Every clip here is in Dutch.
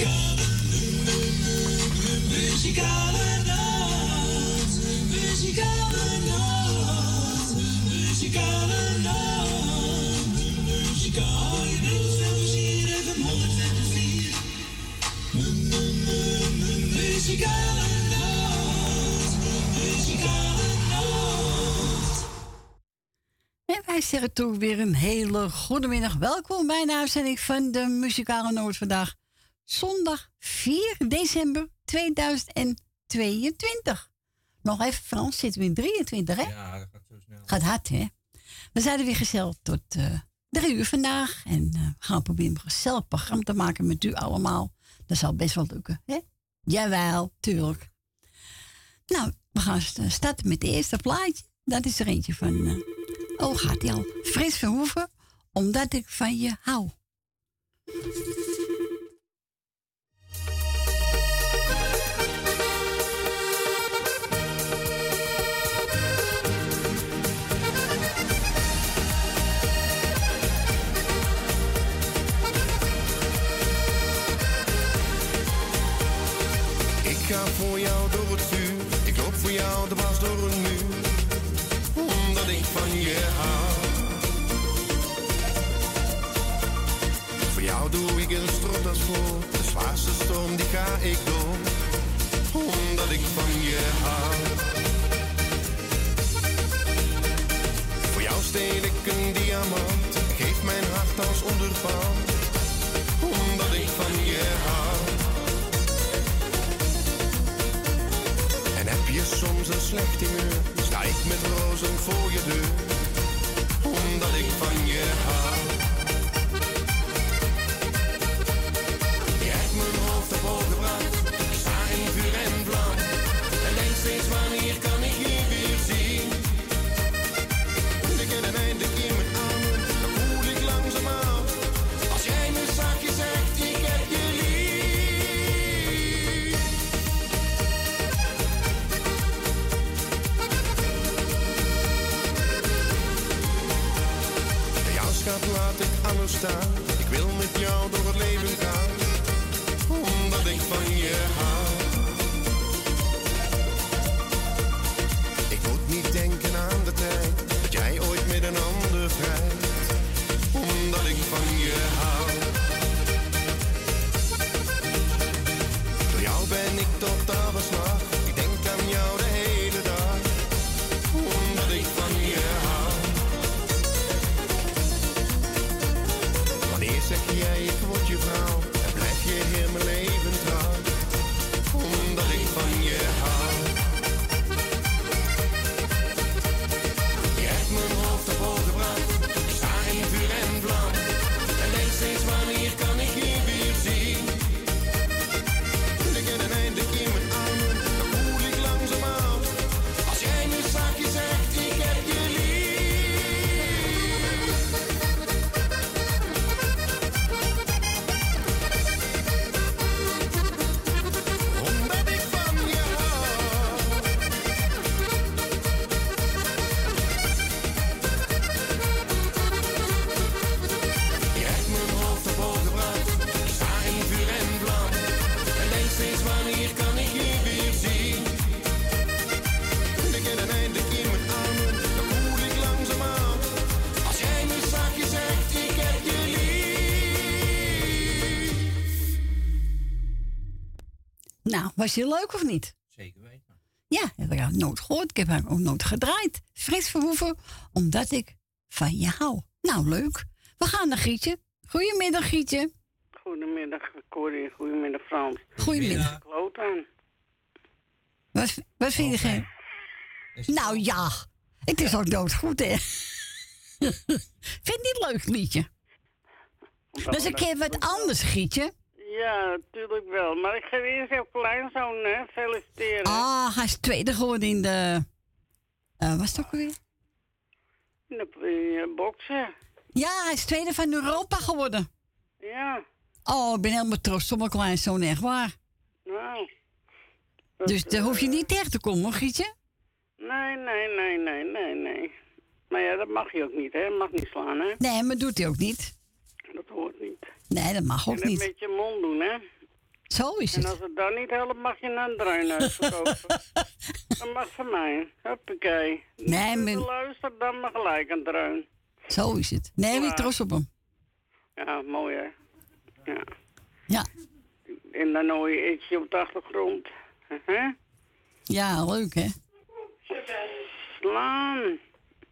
Muzikale, muzikale nacht. Muzikale nacht. Muzikale nacht. Muzikale Muzikale nacht. Muzikale nacht. En wij zeggen toch weer een hele goede middag. Welkom bij de uitzending van de Muzikale Noord vandaag. Zondag 4 december 2022. Nog even Frans, zitten we in 23 hè? Ja, dat gaat zo snel. Gaat hard hè? We zijn er weer gezellig tot eh drie uur vandaag. En we gaan proberen een gezellig programma te maken met u allemaal. Dat zal best wel lukken hè? Jawel, tuurlijk. Nou, we gaan st- starten met het eerste plaatje. Dat is er eentje van... eh, oh, gaat die al? Frits Verhoeven, omdat ik van je hou. Ga voor jou door het vuur, ik loop voor jou de baas door een muur, omdat ik van je hou. Voor jou doe ik een stropdas voor, de zwaarste storm die ga ik door, omdat ik van je hou. Voor jou steel ik een diamant, geef mijn hart als onderpand, een slecht humeur, sta ik met rozen voor je deur, omdat ik van je hou. Ik was je leuk of niet? Zeker weten. Ja, dat heb ik nooit gehoord. Ik heb haar ook nooit gedraaid. Frits Verhoeven, omdat ik van je hou. Nou, leuk. We gaan naar Gietje. Goedemiddag, Gietje. Goedemiddag, Corrie. Goedemiddag, Frans. Goedemiddag. Kloot aan. Wat, wat vind je geen... Nou ja, het is ook doodgoed, hè? vind je het niet leuk, liedje? Dat is een keer wat anders, Gietje. Ja, natuurlijk wel. Maar ik ga eerst jouw kleinzoon hè, feliciteren. Ah, hij is tweede geworden in de... eh was het ook alweer? In de eh, boksen. Ja, hij is tweede van Europa geworden. Ja, Oh, ik ben helemaal trots op mijn kleinzoon, echt waar. nou. Dus daar hoef je niet tegen te komen, hoor, Gietje. Nee, nee, nee, nee, nee, nee. Maar ja, dat mag je ook niet, hè? Mag niet slaan, hè? Nee, maar doet hij ook niet. Dat hoort. Nee, dat mag ook en niet. met je mond doen, hè? Zo is En het. als het dan niet helpt, mag je naar een druinhuis verkopen. dat mag van mij. Hoppakee. Nee, maar- luister dan maar gelijk een druin. Zo is het. Nee, Ja. trots op hem. Ja, mooi hè. Ja. Ja. En dan hoor je ietsje op de achtergrond. Hè? Ja, leuk hè? Slaan.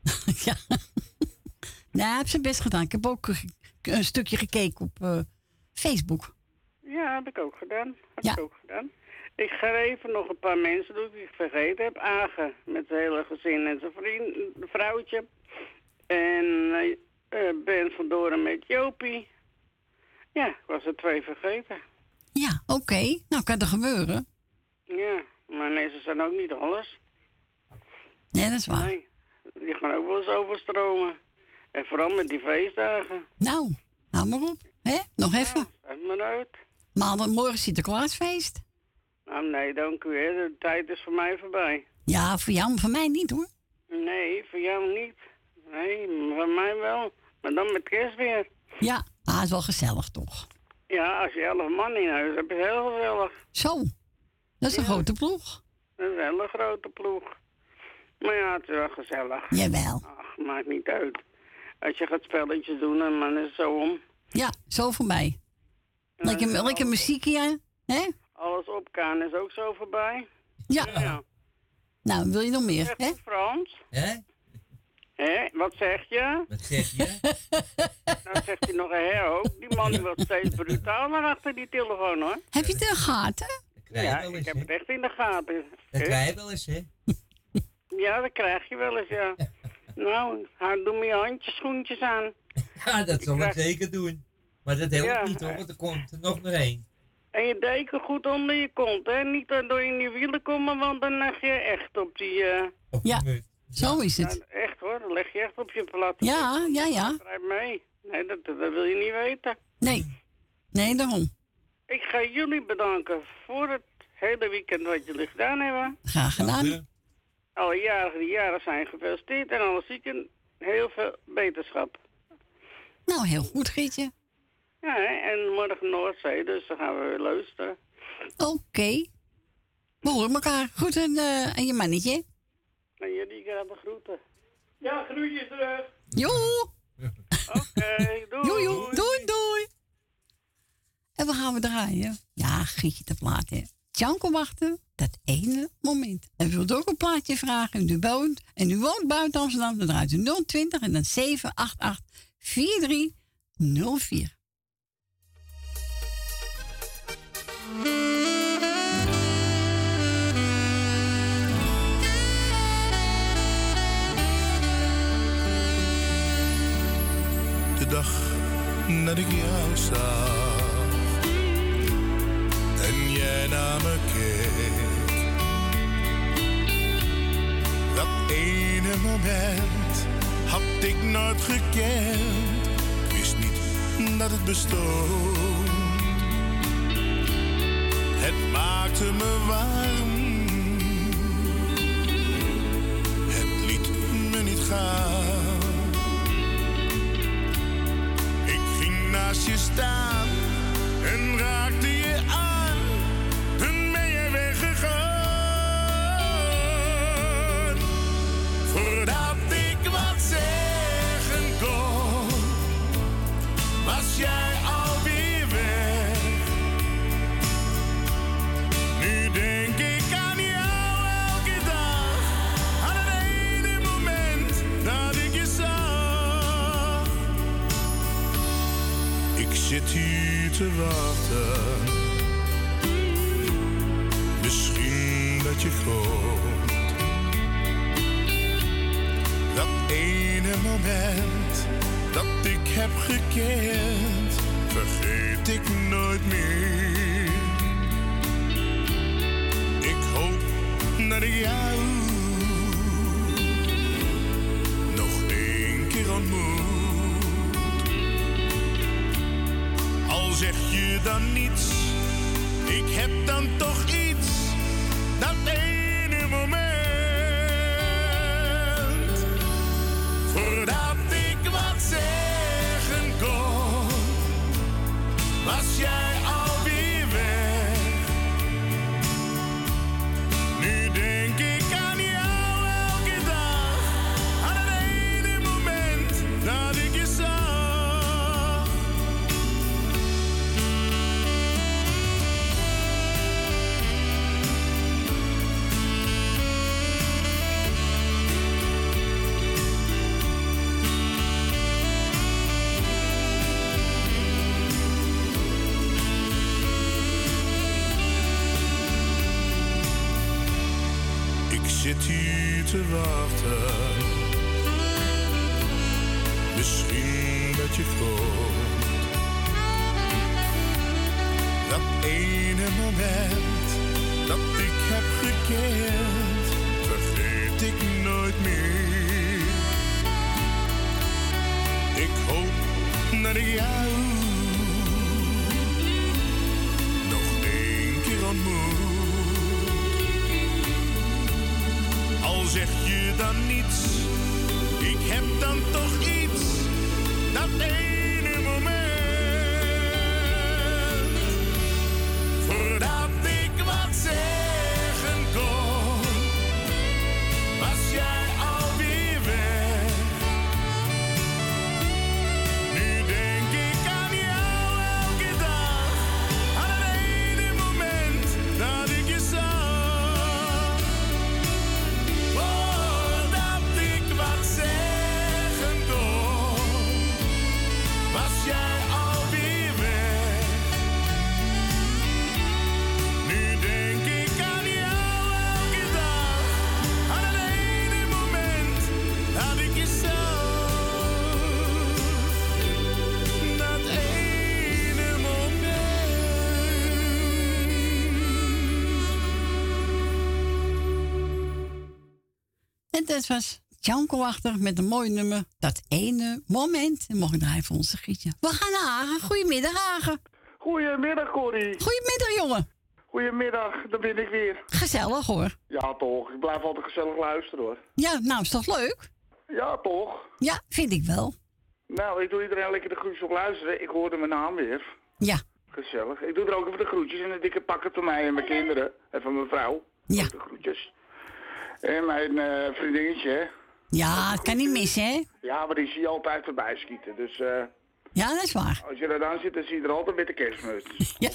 ja. Nee, hij heeft zijn best gedaan. Ik heb ook een stukje gekeken op eh, Facebook. Ja, heb ik ook gedaan. Heb Ja. ik ook gedaan. Ik ga even nog een paar mensen doen die ik vergeten heb. Agen met zijn hele gezin en zijn vriend, vrouwtje. En eh, Ben van Doren met Jopie. Ja, ik was er twee vergeten. Ja, oké. Nou, kan er gebeuren. Ja, maar nee, ze zijn ook niet alles. Nee, dat is waar. Nee, die gaan ook wel eens overstromen. En vooral met die feestdagen. Nou, nou maar op. Hè? Nog even. Uit maar uit. Maandag, morgen Sinterklaasfeest. Nou nee, dank u. Hè. De tijd is voor mij voorbij. Ja, voor jou, maar voor mij niet hoor. Nee, voor jou niet. Nee, voor mij wel. Maar dan met kerst weer. Ja, ah, het is wel gezellig toch. Ja, als je elf man in huis hebt, is het heel gezellig. Zo, dat is een Ja. grote ploeg. Dat is een hele grote ploeg. Maar ja, het is wel gezellig. Jawel. Ach, maakt niet uit. Als je gaat spelletjes doen, en dan is het zo om. Ja, zo voorbij. Lekker, lekker muziekje, hè? Alles opkaan is ook zo voorbij. Ja. Ja. Nou, wil je nog meer, hè? Frans? Hè? Hé, wat zeg je? Wat zeg je? Dan zegt hij nog een hè ook. Die man die wordt steeds brutaler achter die telefoon hoor. Heb je het in de gaten? Ja, ik heb het echt in de gaten. Dat krijg je wel eens, hè? Ja, dat krijg je wel eens, ja. Nou, ha- doe me je handjes, schoentjes aan. Ja, dat zal ik krijg- zeker doen. Maar dat helpt Ja. niet, hoor, want er komt er nog maar één. En je deken goed onder je kont, hè. Niet door in die wielen komen, want dan leg je echt op die... eh Op Ja. Zo is ja, het. echt hoor, dan leg je echt op je plat. Ja, ja, ja. Schrijf mee. Nee, dat, dat wil je niet weten. Nee. Nee, daarom. Ik ga jullie bedanken voor het hele weekend wat jullie gedaan hebben. Graag Dank gedaan. Alle jarigen die jaren zijn gefeliciteerd en alle zieken heel veel beterschap. Nou, heel goed, Gietje. Ja, hè, en morgen Noordzee, dus dan gaan we weer luisteren. Oké. We horen elkaar. Goed en, eh, en je mannetje. En jullie gaan de groeten. Ja, groetjes terug. Joe. Oké, doei. Joe, joe. Doei, doei. En we gaan we draaien. Ja, Gietje te plaat, hè. Janko wachten, dat ene moment. En wilt ook een plaatje vragen en u woont, en u woont buiten Amsterdam, dan draait u 020 en dan 788 4304. de dag dat ik jou zag jij naar me keek. Dat ene moment had ik nooit gekend, ik wist niet dat het bestond. Het maakte me warm, het liet me niet gaan. Ik ging naast je staan en raakte Voordat ik wat zeggen kon, was jij alweer weg. Nu denk ik aan jou elke dag, aan het ene moment dat ik je zag. Ik zit hier te wachten. Misschien dat je komt. Ene moment dat ik heb gekend, vergeet ik nooit meer. Ik hoop dat ik jou nog één keer ontmoet. Al zeg je dan niets, ik heb dan toch iets. Ene moment dat ik heb gekend, vergeet ik nooit meer. Ik hoop dat ik jou nog één keer ontmoet. Al zeg je dan niets, ik heb dan toch iets, dat was Janko achter met een mooi nummer. Dat ene moment. En mocht ik draaien voor onze Gietje. We gaan naar Hagen. Goedemiddag, Hagen. Goedemiddag, Corrie. Goedemiddag, jongen. Goedemiddag, daar ben ik weer. Gezellig, hoor. Ja, toch. Ik blijf altijd gezellig luisteren, hoor. Ja, nou, is toch leuk? Ja, toch. Ja, vind ik wel. Nou, ik doe iedereen lekker de groetjes op luisteren. Ik hoorde mijn naam weer. Ja, Gezellig. Ik doe er ook even de groetjes en een dikke pakken van mij en mijn kinderen. En van mijn vrouw. Ja. De groetjes. En mijn eh, vriendinnetje, hè. ja het kan niet missen, hè? Ja, maar die zie je altijd voorbij schieten. Dus eh, Ja, dat is waar. als je er dan zit, dan zie je er altijd met de kerstmuts. Ja,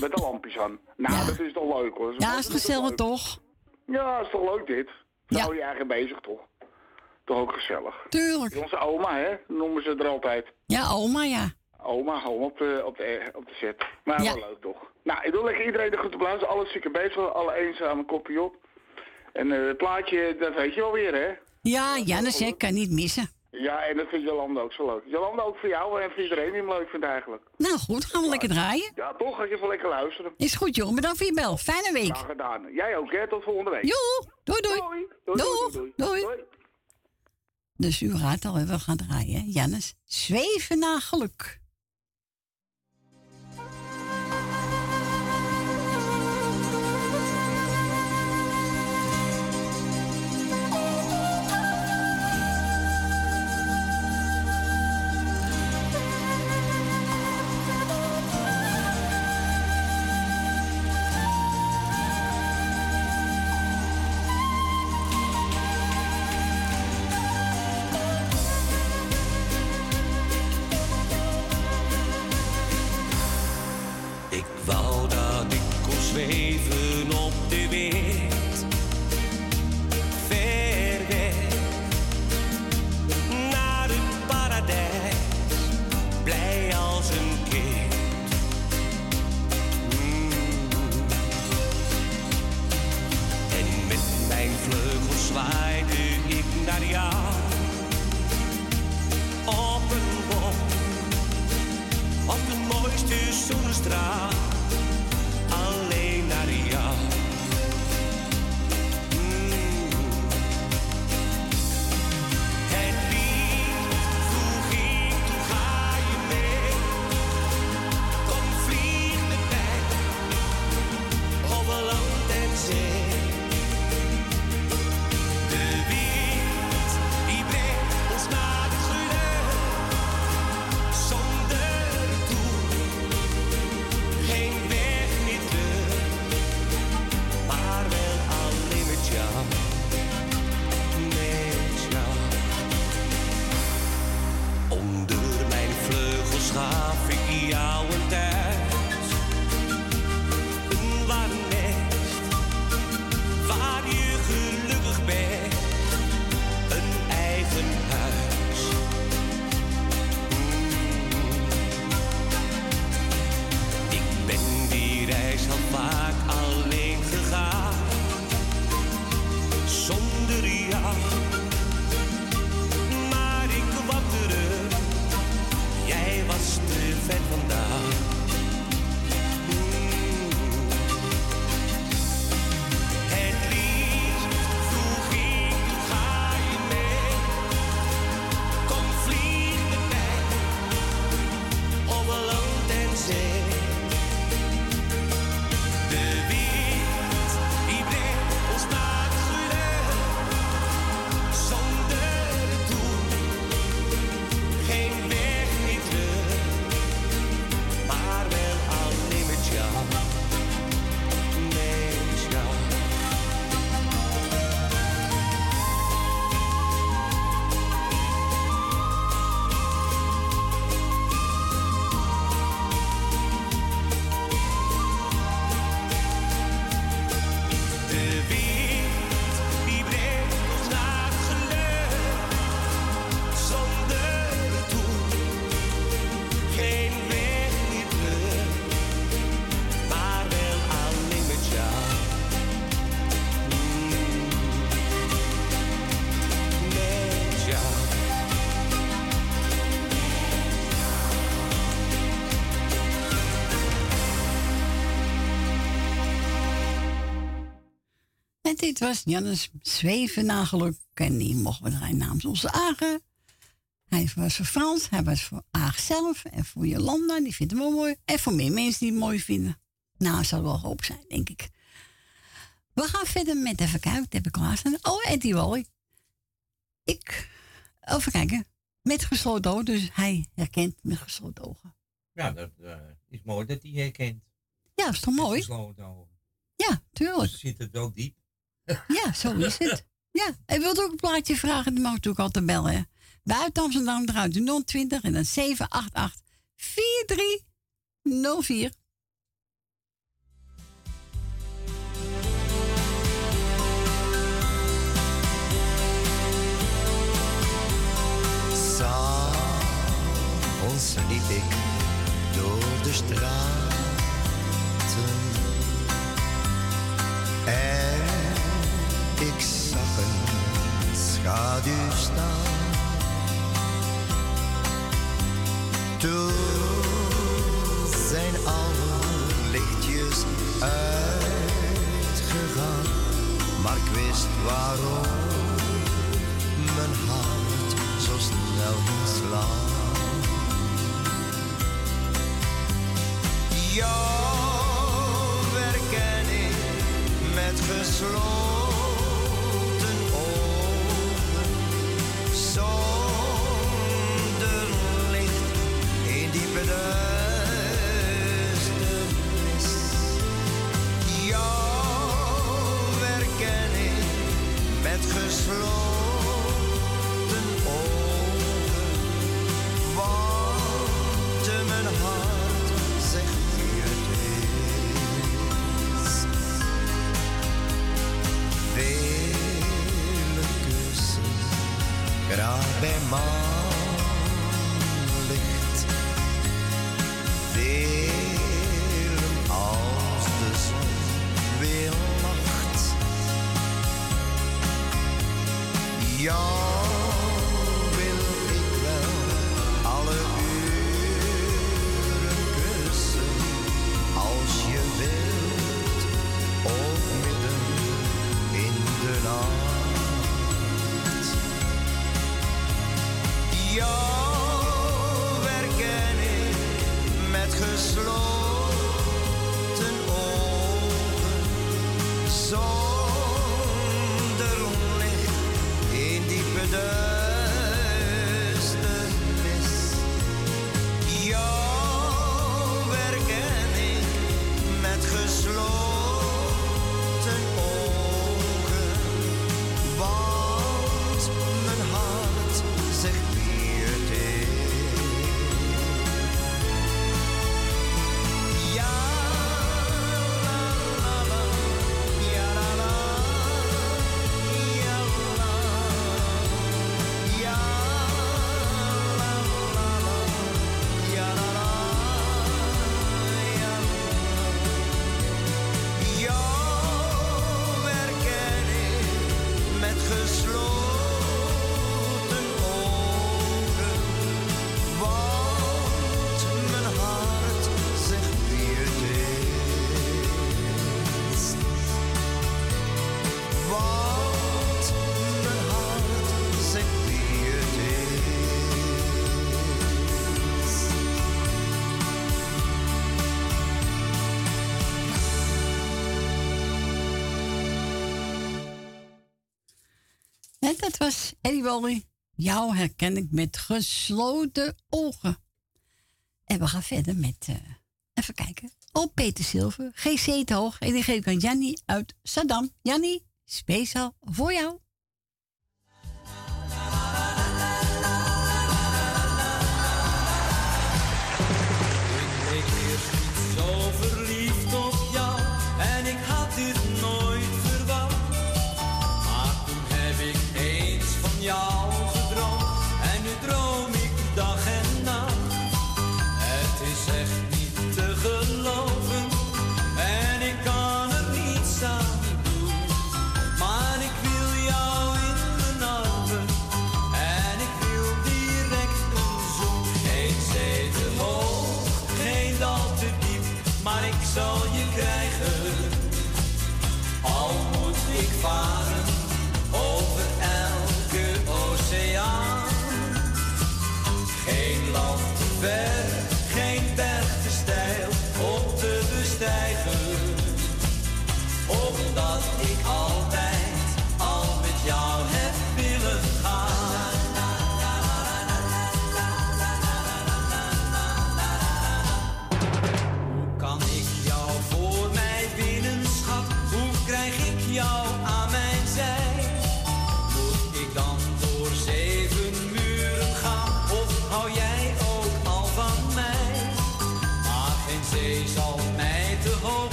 met de lampjes aan. Nou, Ja. dat is toch leuk, hoor. ja is toch gezellig, toch? Ja, is toch leuk dit? Zo Ja. hou je eigen bezig, toch? Toch ook gezellig. Tuurlijk. Onze oma, hè, noemen ze er altijd. Ja, oma, ja. Oma, gewoon op de, op de, op de set. Maar Ja. wel leuk toch. Nou, ik wil lekker iedereen de groeten beluisteren. Alle zieke bezig, alle eenzame kopje op. En eh, het plaatje, dat weet je wel weer, hè? Ja, Jannes, hè, kan niet missen. Ja, en dat vindt Jolanda ook zo leuk. Jolanda ook voor jou en voor iedereen die hem leuk vindt eigenlijk. Nou goed, gaan we lekker draaien. Ja, toch? Ga je even lekker luisteren. Is goed, jongen. Bedankt voor je bel. Fijne week. Graag gedaan. Jij ook, hè? Tot volgende week. Joe, doei, doei. Doei. Doei. Doeg. Doei. Doei. Dus u raadt al, we gaan draaien. hè. Jannes, zweven naar geluk. Dit was Jannes Zwevennageluk. En die mochten we draaien namens onze Agen. Hij was voor Frans, hij was voor Aag zelf. En voor Jolanda, die vindt hem wel mooi. En voor meer mensen die het mooi vinden. Nou, zal wel hoop zijn, denk ik. We gaan verder met even kijken. Wat heb ik klaarstaan? Oh, Eddie Wally. Ik, even kijken. Met gesloten ogen, dus hij herkent met gesloten ogen. Ja, dat eh, is mooi dat hij herkent. Ja, is toch mooi? Gesloten ogen. Ja, tuurlijk. Dus zit het wel diep. Ja, zo is het. Ja, en wilt ook een plaatje vragen, dan mag u natuurlijk altijd bellen. Buiten Amsterdam de 020 en dan 788 4304. S'avonds liep ik door de straten en schaduw staan. Toen zijn alle lichtjes uitgegaan, maar ik wist waarom mijn hart zo snel ging slaan. Jou herken ik met gesloten ogen. En we gaan verder met, eh, even kijken. Oh, Peter Silver, GC te hoog. En die geef ik aan Jannie uit Saddam. Jannie, speciaal voor jou.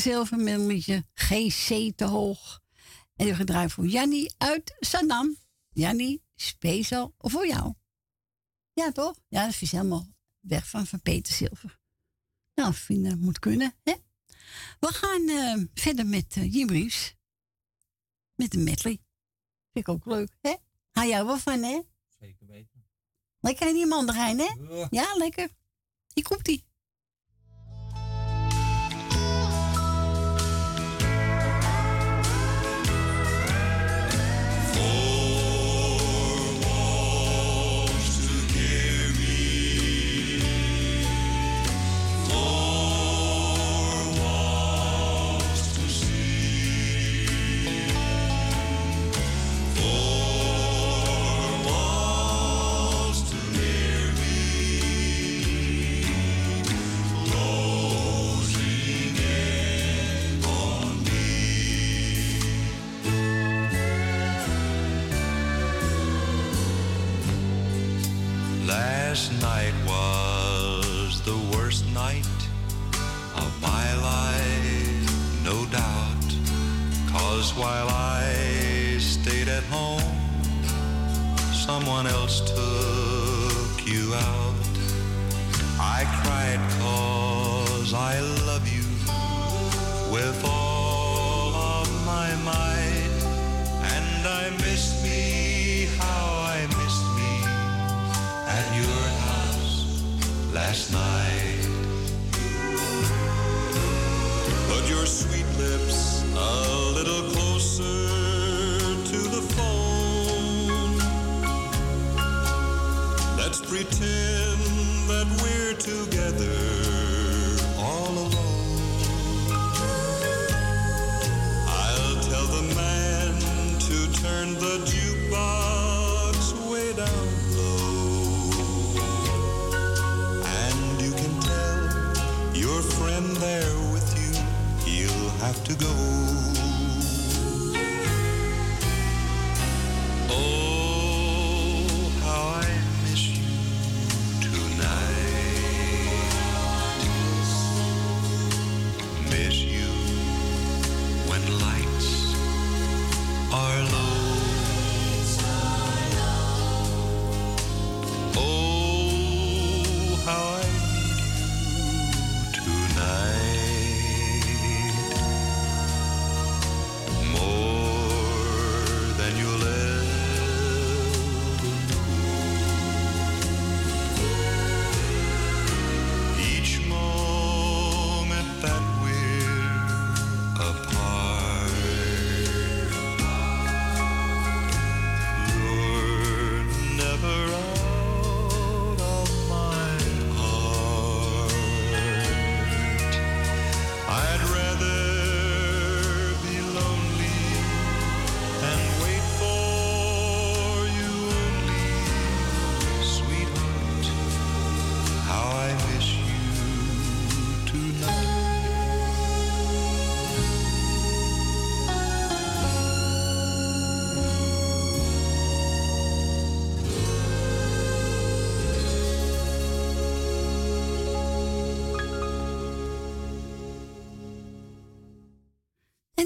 zilver middelmuntje GC te hoog. En je gedraaid voor Jannie uit Sanam. Jannie, speciaal voor jou. Ja, toch? Ja, dat is helemaal weg van, van Peter Zilver. Nou, dat moet kunnen, hè? We gaan uh, verder met eh, uh, Jimries. Met de medley. Vind ik ook leuk, hè? Hou jij wel van, hè? Zeker weten. Lekker in die mandarijn, hè? Ja, lekker. Ik komt die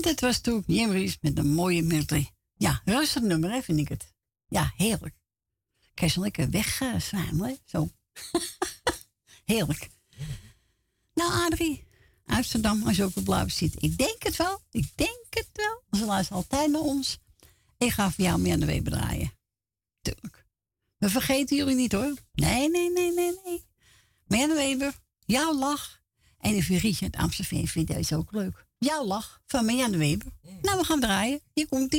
dat was toen Jim met een mooie melodie. Ja, rustig nummer, hè, vind ik het. Ja, heerlijk. Je zo lekker wegzwamelen, zo. heerlijk. Nou, Adrie, Amsterdam, als je ook op blijven zitten. Ik denk het wel, ik denk het wel. Ze luisteren altijd naar ons. Ik ga voor jou meer aan de draaien. Tuurlijk. We vergeten jullie niet hoor. Nee, nee, nee, nee, nee. Marianne Weber, jouw lach. En een Rietje uit Amsterdam vindt deze ook leuk. Jouw lach van Marianne Weber. Nou, we gaan draaien. Hier komt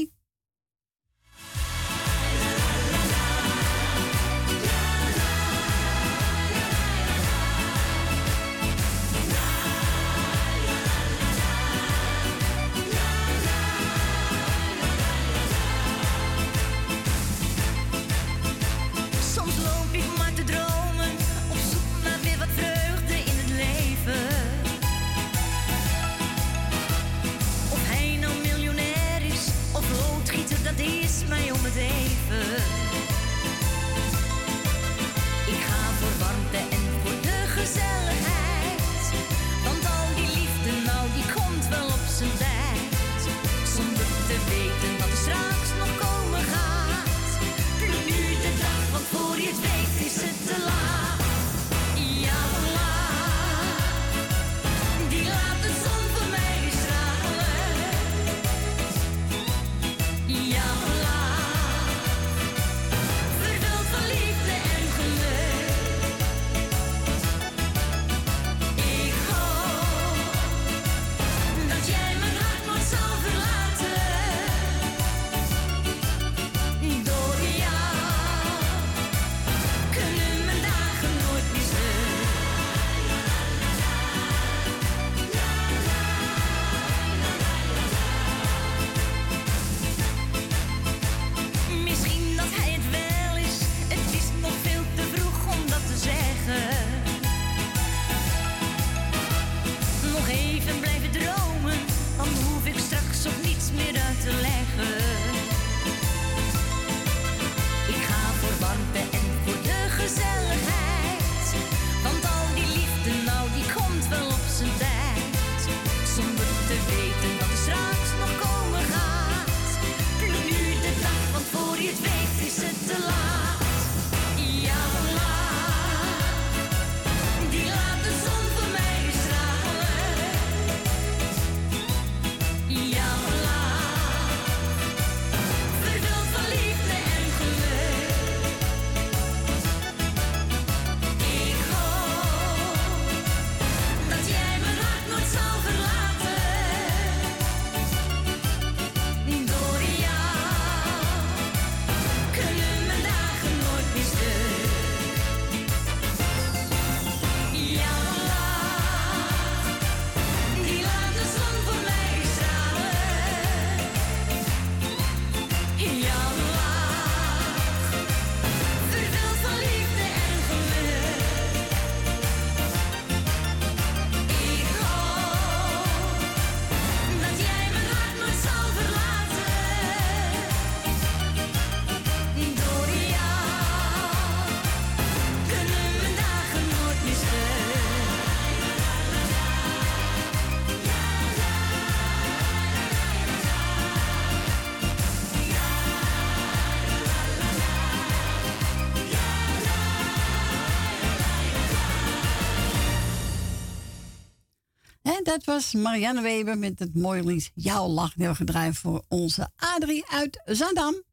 dat was Marianne Weber met het mooie lied Jouw Lach. Die we gedraaid voor onze Adrie uit Zandam.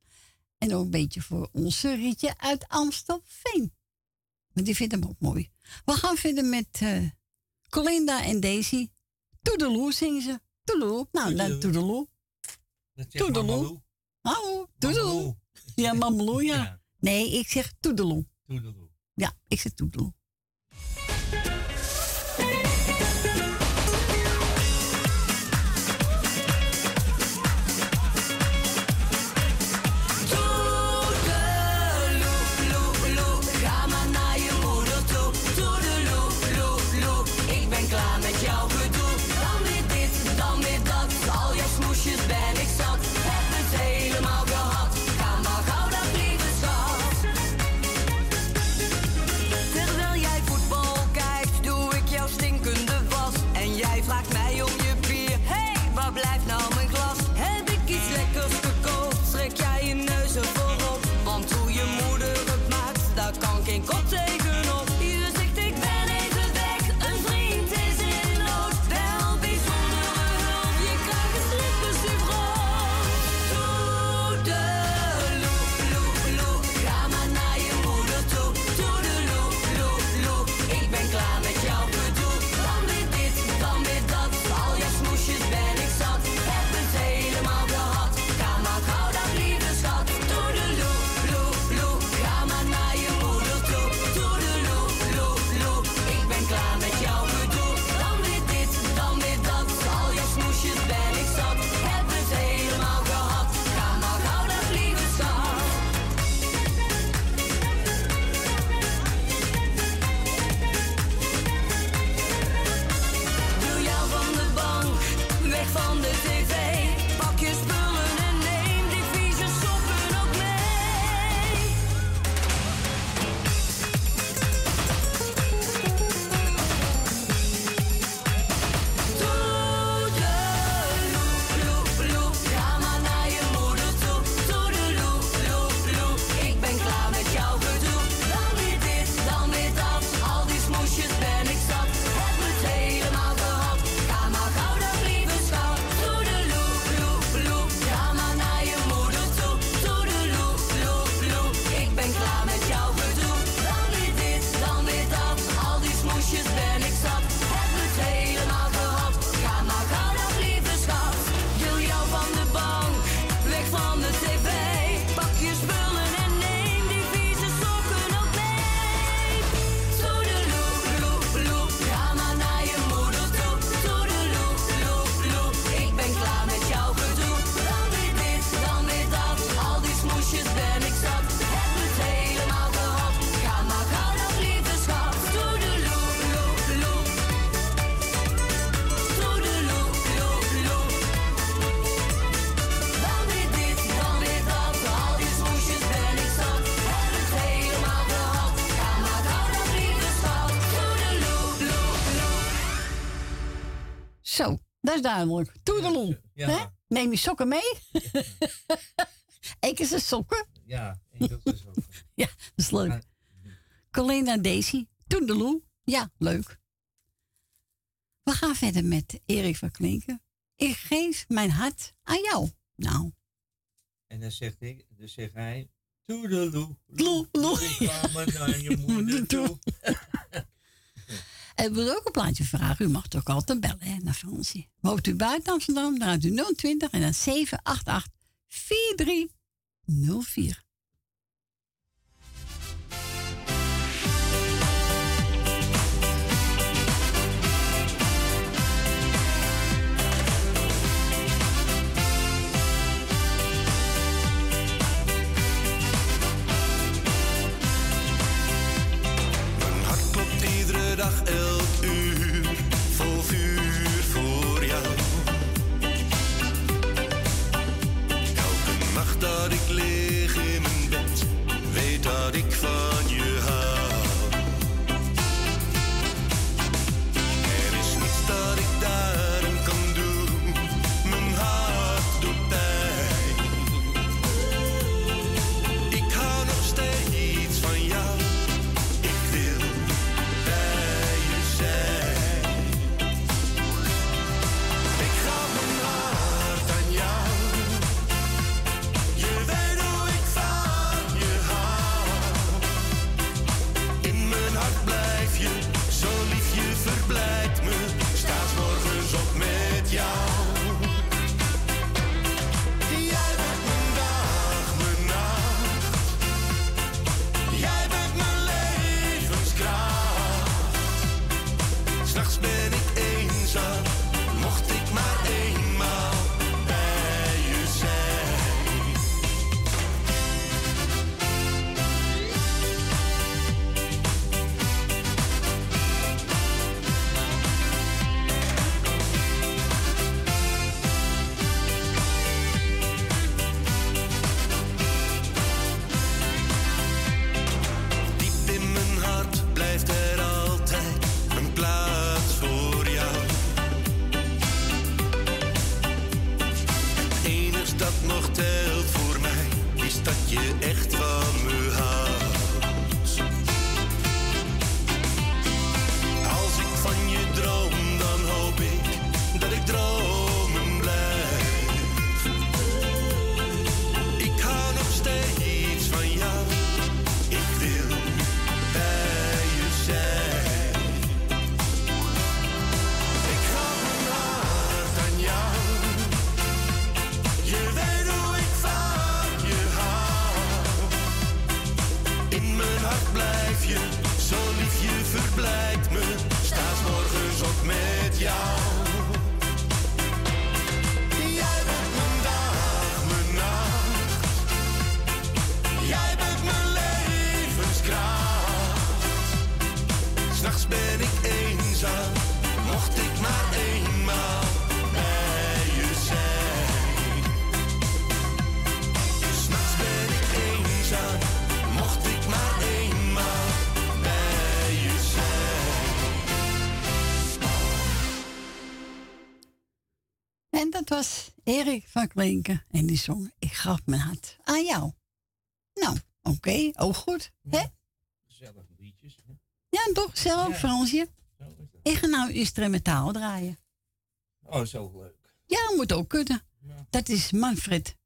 En ook een beetje voor onze Rietje uit Amstelveen. Want die vindt hem ook mooi. We gaan verder met eh, Colinda en Daisy. Toedeloe zingen ze. Toedeloe. Nou, dan toedeloe. Toedeloe. Oh, toedeloe. Ja, mameloe, ja. Nee, ik zeg toedeloe. Toedeloe. Ja, ik zeg. Toedeloe, duidelijk. Toedeloe. Ja. Neem je sokken mee. Eén zijn sokken. Ja, één sokken. ja, dat is leuk. Colleen en Daisy. Toedeloe. Ja, leuk. We gaan verder met Erik van Klinken. Ik geef mijn hart aan jou. Nou. En dan zegt, ik, dan zegt hij... Toedeloe. Loe, loe. Ik. wil ook een plaatje vragen, u mag toch altijd bellen hè, naar Fransie. Woont u buiten Amsterdam, dan gaat u 020 en dan 788 4304. dag Nordic Flow. Erik van Klinken. En die zong Ik gaf mijn hart aan jou. Nou, oké, ook goed. Hè? Gezellige liedjes. hè. Ja, toch? Zelf, Ja. Fransje. Ik ga nou instrumentaal draaien. Oh, zo leuk. Ja, moet ook kunnen. Ja. Dat is Manfred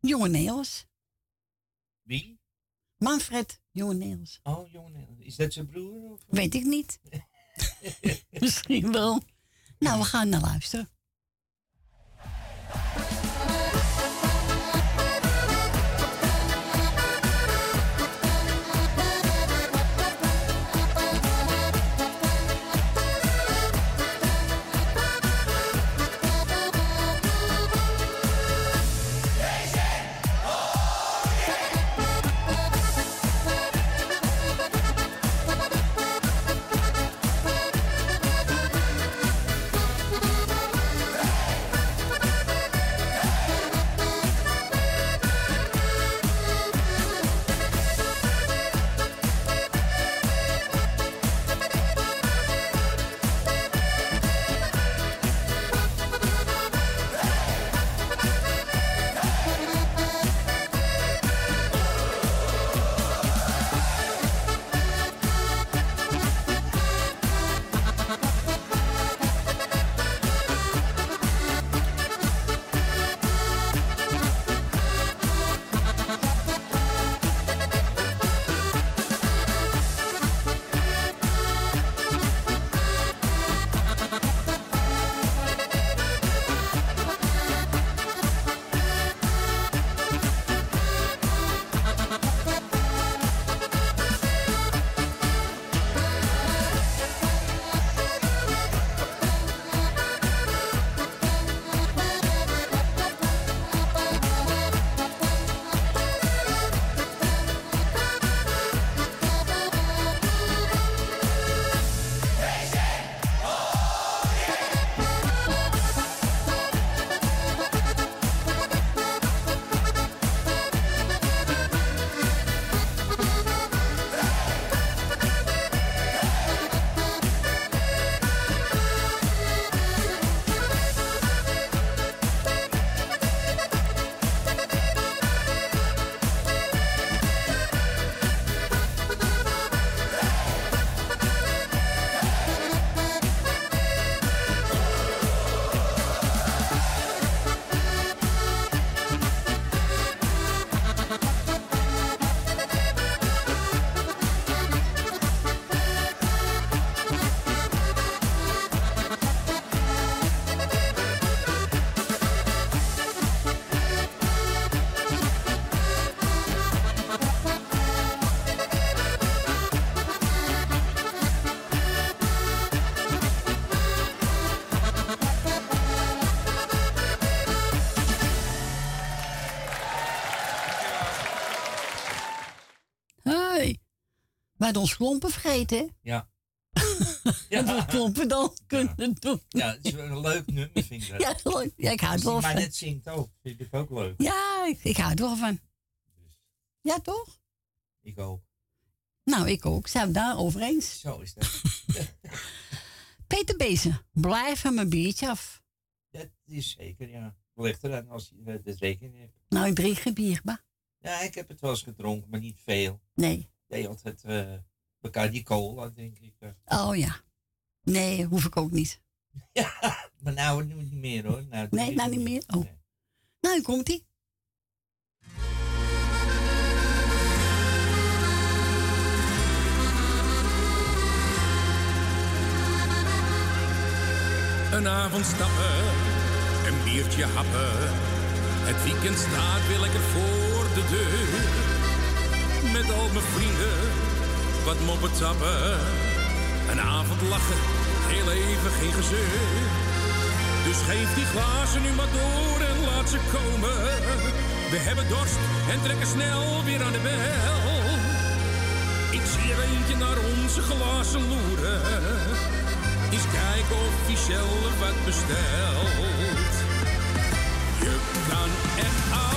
Jongeneels. Wie? Manfred Jongeneels. Oh, jongen. Is dat zijn broer? Of? Weet ik niet. Misschien wel. Nou, we gaan naar luisteren. Ons klompen vergeten, hè? Ja. Dat we klompen dan kunnen doen. Ja, het is wel een leuk nummer, vind ik. Ja, leuk. Ja, ik hou het wel hij maar van. net zingt ook, vind ik ook leuk. Ja, ik, ik hou het wel van. Ja, toch? Ik ook. Nou, ik ook. Zijn we daar over eens? Zo is dat. Peter Bezen, blijf van mijn biertje af. Dat is zeker, ja. Ligt eraan als je de rekening hebt. Nou, ik drink geen bier, maar Ja, ik heb het wel eens gedronken, maar niet veel. nee. Nee, altijd eh elkaar die cola, denk ik. eh. Oh ja. Nee, hoef ik ook niet. Maar nou nu niet meer hoor. Nou, Nee, nou niet meer. Oh. Nou, hier komt ie. Een avond stappen, een biertje happen. Het weekend staat weer lekker voor de deur. Met al mijn vrienden, wat moppen tappen. Een avond lachen, heel even geen gezeur. Dus geef die glazen nu maar door en laat ze komen. We hebben dorst en trekken snel weer aan de bel. Ik zie er eentje naar onze glazen loeren. Eens kijken of hij zelf wat bestelt. Je kan echt alles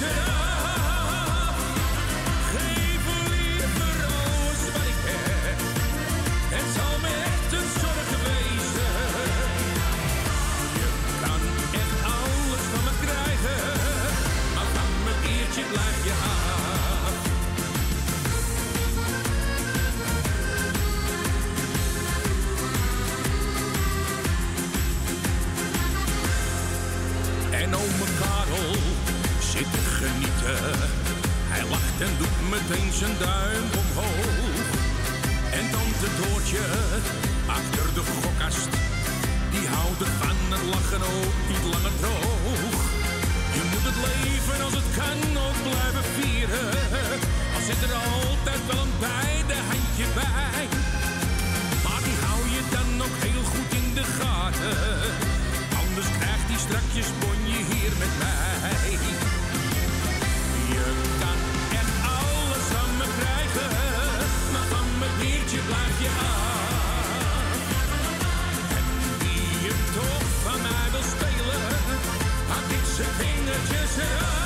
vingertjes Hij lacht en doet meteen zijn duim omhoog. En tante Doortje achter de gokkast. Die houdt het van het lachen ook niet langer droog. Je moet het leven als het kan ook blijven vieren. Al zit er altijd wel een beide handje bij. Maar die hou je dan ook heel goed in de gaten. Anders krijgt hij strakjes zijn vingertjes.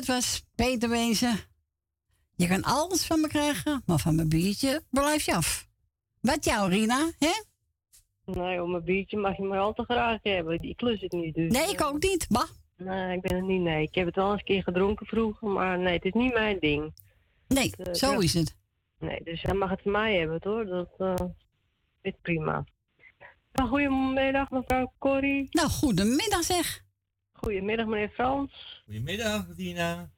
Dat was Peter Wezen. Je kan alles van me krijgen, maar van mijn biertje blijf je af. Wat jou, Rina, hè? Nee, om een biertje mag je maar al te graag hebben. Ik klus het niet, dus... Nee, ik ook niet, bah. Nee, ik ben het niet, nee. Ik heb het wel eens een keer gedronken vroeger, maar nee, het is niet mijn ding. Nee, Eh, zo is het. Nee, dus hij mag het van mij hebben, hoor. Dat eh, is prima. Nou, goedemiddag, mevrouw Corrie. Nou, goedemiddag zeg. Goedemiddag, meneer Frans. Goedemiddag, Dina.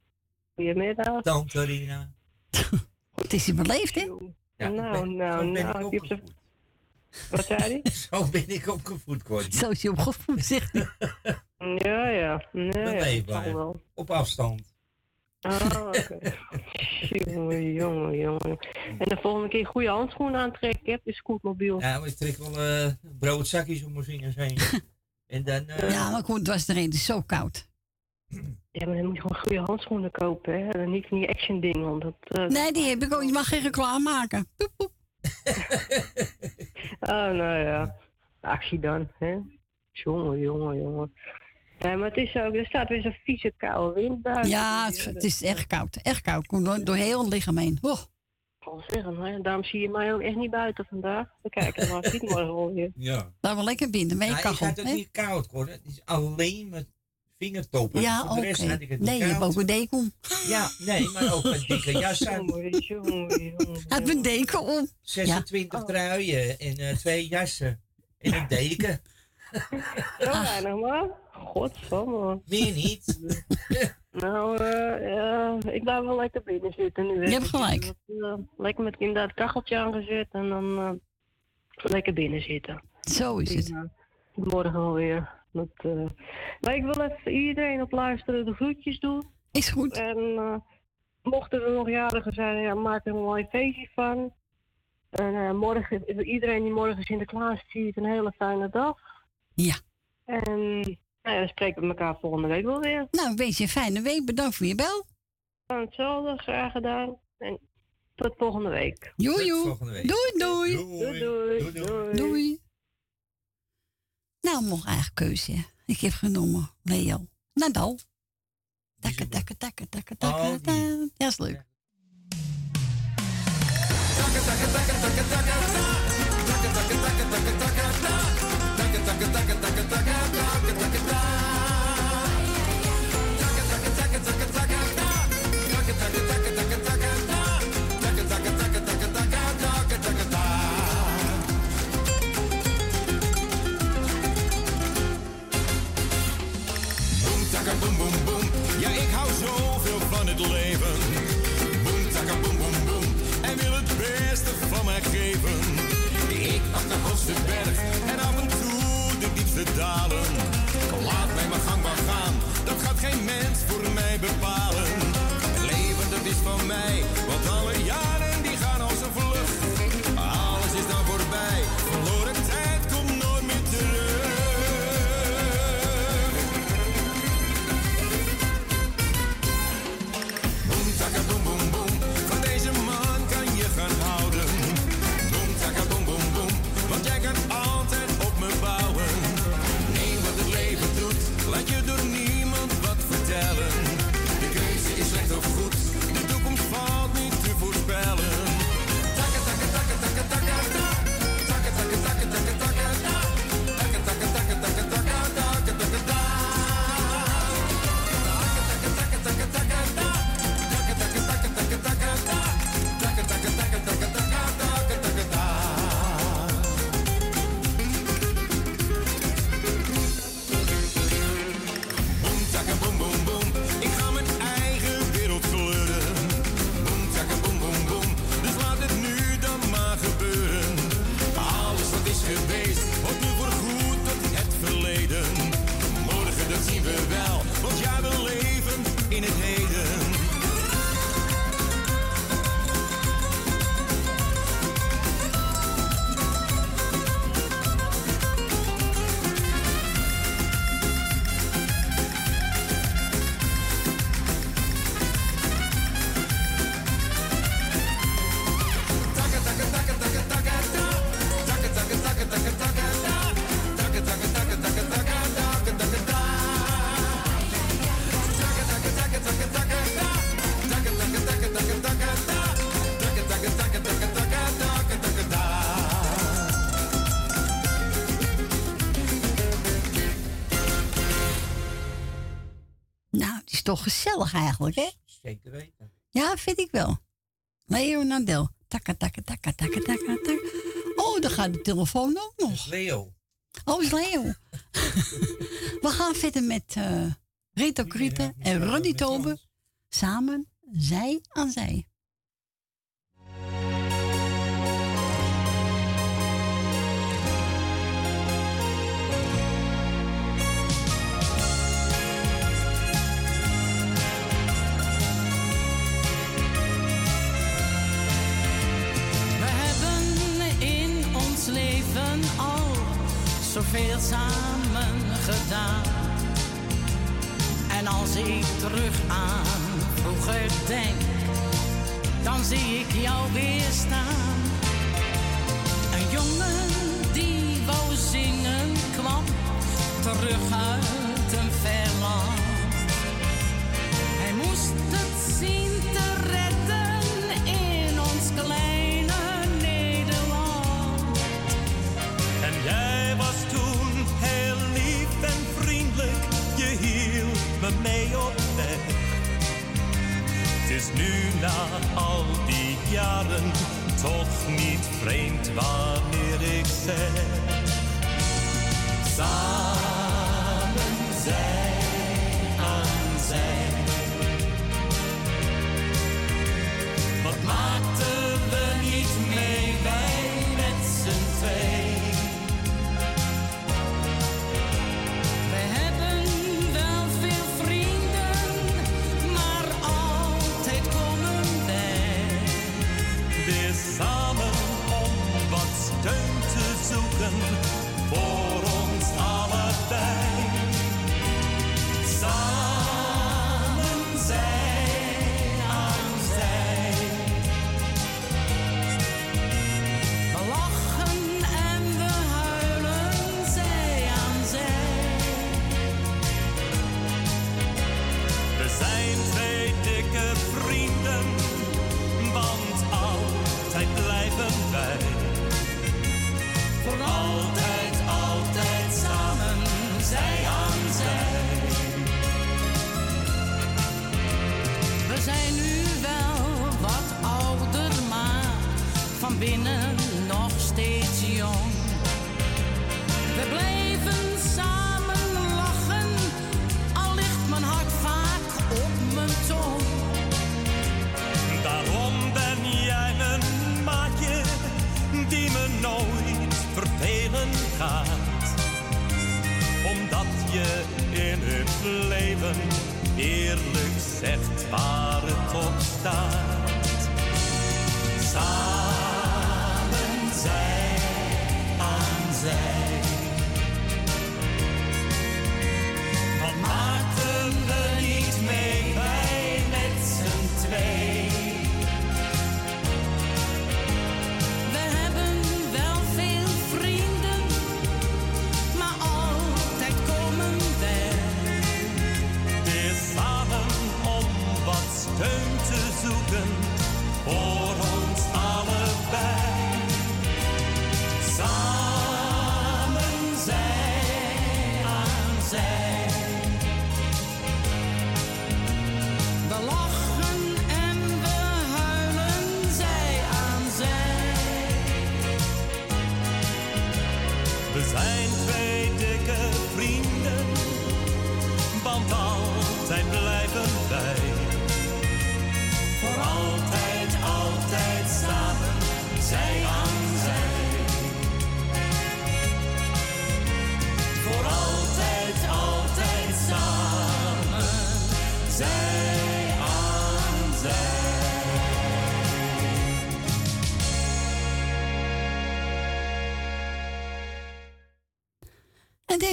Goedemiddag. Tante Rina. Het is je beleefd, hè? Ja, nou, ben- nou, zo ben nou. ik zo- Wat zei hij? Zo ben ik opgevoed, Corrie. Zo is je opgevoed, zegt hij. Ja, ja. Nee, ja. Op afstand. Ah, oké. jongen, jongen, jongen. En de volgende keer goede handschoenen aantrekken, op je scootmobiel. Ja, maar ik trek wel eh, broodzakjes om mijn vingers heen. En dan... eh, Ja, maar goed, het was er een, het is zo koud. Ja, maar dan moet je gewoon goede handschoenen kopen, hè. En niet van die action ding, want dat... eh, Nee, die heb ik ook. Je mag geen reclame maken. Poep, poep. Oh, nou ja. Actie dan, hè. Jongen, jongen, jongen. Ja, maar het is ook, er staat weer zo'n vieze koude wind buiten. Ja, het, het is echt koud. Echt koud. Komt door, door heel het lichaam heen. Oh, kan zeggen, hè. daarom zie je mij ook echt niet buiten vandaag. We kijken maar, ziet morgen wel weer. Ja. daar wel lekker binnen. Met je Nou, ik kachel. had het niet koud, hoor. Het is alleen met vingertoppen. Ja, oké. rest had ik het niet Nee, je hebt koud. ook een deken om. Ja, nee, maar ook een dikke jas aan. Heb een deken om. 26 truien en eh, twee jassen. En een deken. Zo weinig maar. Godverdomme. Meer niet. Nou, ja, ik blijf wel lekker binnen zitten nu. Je hebt gelijk. Eh, lekker met inderdaad het kacheltje aangezet en dan lekker binnen zitten. Zo is het. Morgen alweer. Dat, Maar ik wil even iedereen op luisteren de groetjes doen. Is goed. En eh, mochten er nog jarigen zijn, ja, maak er een mooi feestje van. En morgen, iedereen die morgen Sinterklaas ziet, een hele fijne dag. Ja. En nou ja, dan spreken we elkaar volgende week wel weer. Nou, wees je een fijne week. Bedankt voor je bel. Dan hetzelfde, graag gedaan. En tot volgende week. Joe, joe. Doei, doei. Doei, doei. doei. Doei. Nou, nog eigen keuze. Ik heb genomen Leo Nadal. Takke, takke, takke, takke, takke, takke. Ja, is leuk. Boom, Ik pak de hoogste berg en af en toe de diepste dalen. Laat mij mijn gang maar gaan, dat gaat geen mens voor mij bepalen. Het leven dat is van mij, want alle jaren in het heden. Is gezellig eigenlijk, hè? Zeker weten. Ja, vind ik wel. Leo Nadel. Takka, takka, takka, takka, takka, takka. Oh, dan gaat de telefoon ook nog. Leo. Oh, is Leo. We gaan verder met eh Rito en Ronnie Tobe. Samen, zij aan zij. Zoveel samen gedaan. En als ik terug aan vroeger denk, dan zie ik jou weer staan. Een jongen die wou kwam terug uit een ver land. Hij moest het zien is nu na al die jaren toch niet vreemd wanneer ik zeg. Samen zij aan zij. Wat maakten we niet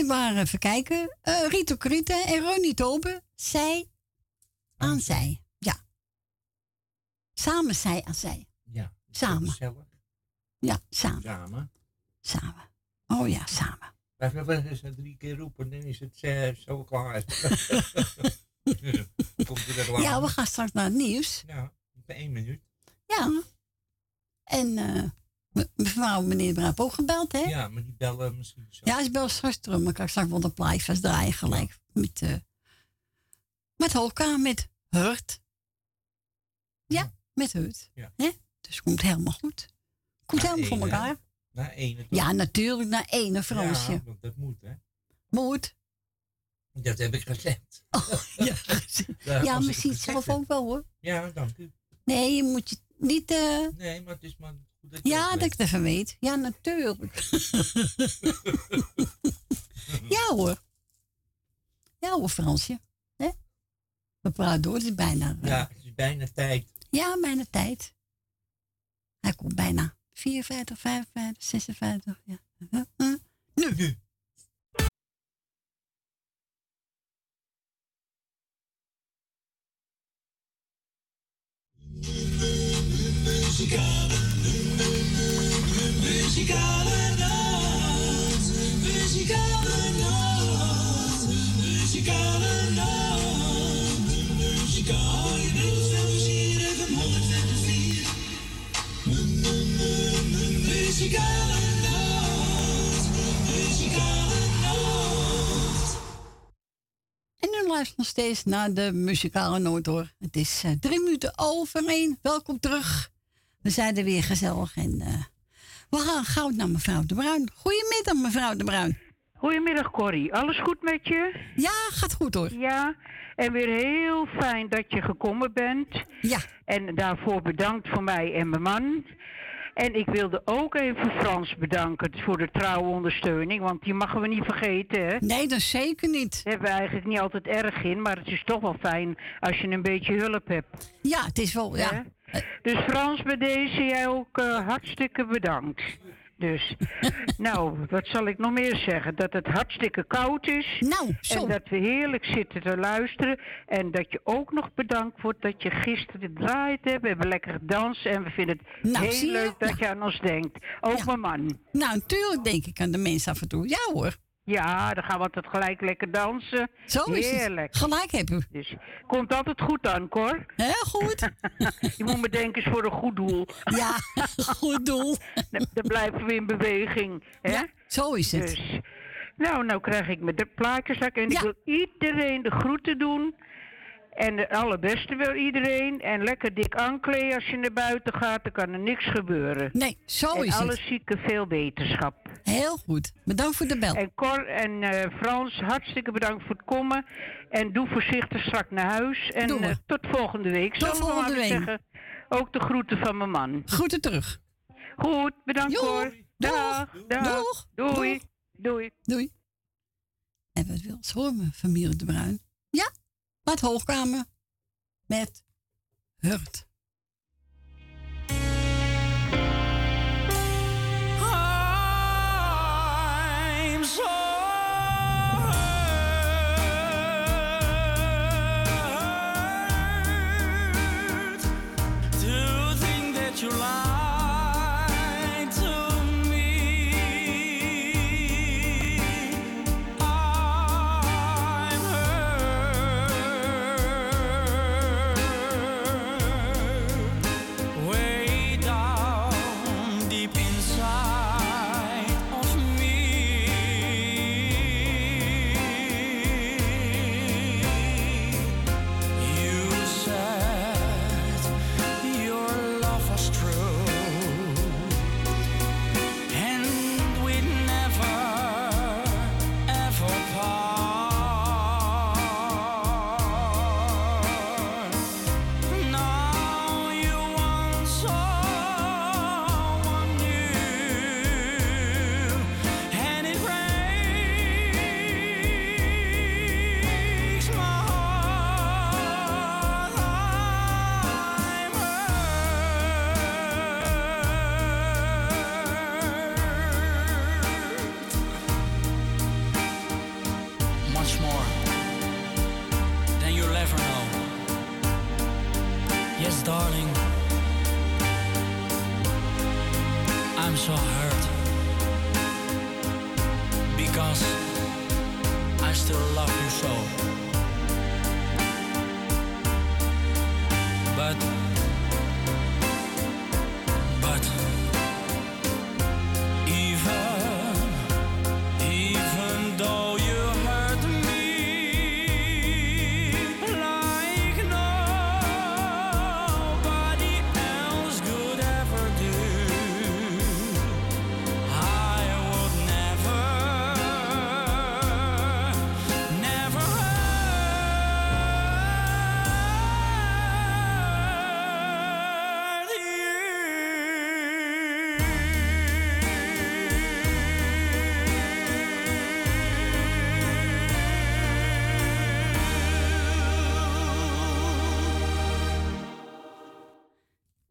Waren, even kijken, eh Rito Krita en Ronnie Toben. Zij aan zij. Ja. Samen zij aan zij. Ja. Samen. Ja, samen. Samen. Samen. Oh ja, samen. Wij willen eens drie keer roepen, dan is het eh, zo klaar. Komt u er? Ja, we gaan straks naar het nieuws. Ja, bij één minuut. Ja. En eh, mevrouw, meneer Braap ook gebeld, hè? Ja, maar die bellen misschien zo. Ja, ze bel straks terug. Maar ik kan straks wel de plaatjes draaien gelijk. Met, eh met Holka, met Hurt. Ja, met Hurt. Ja. Hè? Dus het komt helemaal goed. Komt helemaal voor elkaar. Na één. toch? Ja, natuurlijk, naar ene Fransje. Ja, want dat moet, hè. Moet. Dat heb ik gezegd. ja, Ja, ja het zelf ook wel hoor. Ja, dank u. Nee, je moet je niet... eh, Nee, maar het is maar dat ja, dat ik het even weet. Ja, natuurlijk. ja hoor. Ja hoor, Fransje. Hè? We praten door, het is bijna... eh, Ja, het is bijna tijd. Ja, bijna tijd. Hij komt bijna 54, 55, 56. Ja. Huh? Nu. Muzikale, muzikale nacht, muzikale nacht, muzikale nacht, muzikale nacht, hier even 104. Muzikale nacht, muzikale nacht. En u luistert nog steeds naar de muzikale noot hoor. Het is eh, drie minuten over één. Welkom terug. We zijn er weer gezellig en eh, we gaan gauw naar mevrouw De Bruin. Goedemiddag mevrouw De Bruin. Goedemiddag Corrie, alles goed met je? Ja, gaat goed hoor. Ja, en weer heel fijn dat je gekomen bent. Ja. En daarvoor bedankt voor mij en mijn man. En ik wilde ook even Frans bedanken voor de trouwe ondersteuning, want die mogen we niet vergeten, hè? Nee, dat zeker niet. Daar hebben we eigenlijk niet altijd erg in, maar het is toch wel fijn als je een beetje hulp hebt. Ja, het is wel, ja. Dus Frans, bij deze jij ook eh, hartstikke bedankt. Dus, nou, wat zal ik nog meer zeggen? Dat het hartstikke koud is. Nou, zo. En dat we heerlijk zitten te luisteren. En dat je ook nog bedankt wordt dat je gisteren gedraaid hebt. We hebben lekker gedanst en we vinden het Nou, heel leuk dat je aan ons denkt. Ook mijn man. Nou, natuurlijk denk ik aan de mensen af en toe. Ja hoor. Ja, dan gaan we altijd gelijk lekker dansen. Zo is het. Heerlijk. Gelijk heb u. Dus komt altijd goed aan, Cor. Heel goed. je moet me denken, is voor een goed doel. Ja, goed doel. dan, dan blijven we in beweging. Hè? Ja, zo is het. Dus, nou, nou krijg ik mijn de plaatjeszak en ik wil iedereen de groeten doen. En het allerbeste wil iedereen. En lekker dik aankleden als je naar buiten gaat. Dan kan er niks gebeuren. Nee, zo en is het. alle zieken veel wetenschap. Heel goed. Bedankt voor de bel. En Cor en eh, Frans, hartstikke bedankt voor het komen. En doe voorzichtig strak naar huis. En eh, tot volgende week. Tot maar volgende week. zeggen. Ook de groeten van mijn man. Groeten terug. Goed, bedankt Cor. Dag. Dag. Doeg. Doei. Doei. Doei. En wat wil ze horen, familie De Bruin? Ja, wat hoogkamer met Hurt.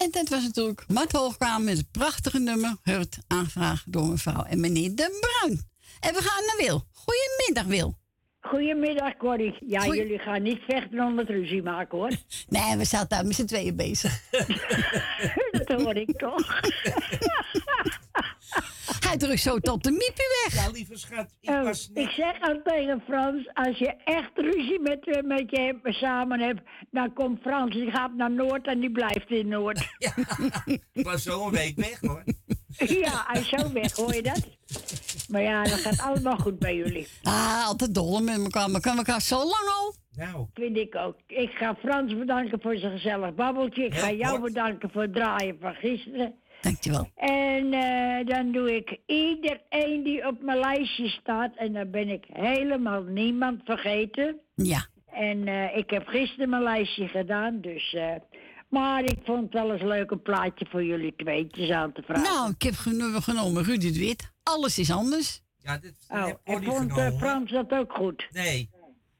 En dat was natuurlijk Mart Hoogkamer met het prachtige nummer Hurt, aangevraagd door mevrouw en meneer De Bruin. En we gaan naar Wil. Goedemiddag, Wil. Goedemiddag, Corrie. Ja, Goeie- jullie gaan niet vechten om het ruzie maken, hoor. Nee, we zaten daar met z'n tweeën bezig. dat hoor ik toch. Hij drukt zo tot de miepie weg. Ja, lieve schat, ik Oh, was net... ik zeg al tegen Frans, als je echt ruzie met, eh, met je samen hebt, dan komt Frans, die gaat naar Noord en die blijft in Noord. Ik was zo een week weg hoor. ja, hij is zo weg, hoor je dat? Maar ja, dat gaat allemaal goed bij jullie. Ah, altijd dol met elkaar. Maar kunnen elkaar zo lang al? Nou. Vind ik ook. Ik ga Frans bedanken voor zijn gezellig babbeltje. Ik ga jou bedanken voor het draaien van gisteren. Dankjewel. En eh, dan doe ik iedereen die op mijn lijstje staat. En dan ben ik helemaal niemand vergeten. Ja. En eh, ik heb gisteren mijn lijstje gedaan, dus... eh, maar ik vond het wel eens leuk een plaatje voor jullie tweetjes aan te vragen. Nou, ik heb geno- genomen Rudy de Wit. Alles is anders. Ja, dit Oh, Corrie vond genomen. Frans dat ook goed? Nee.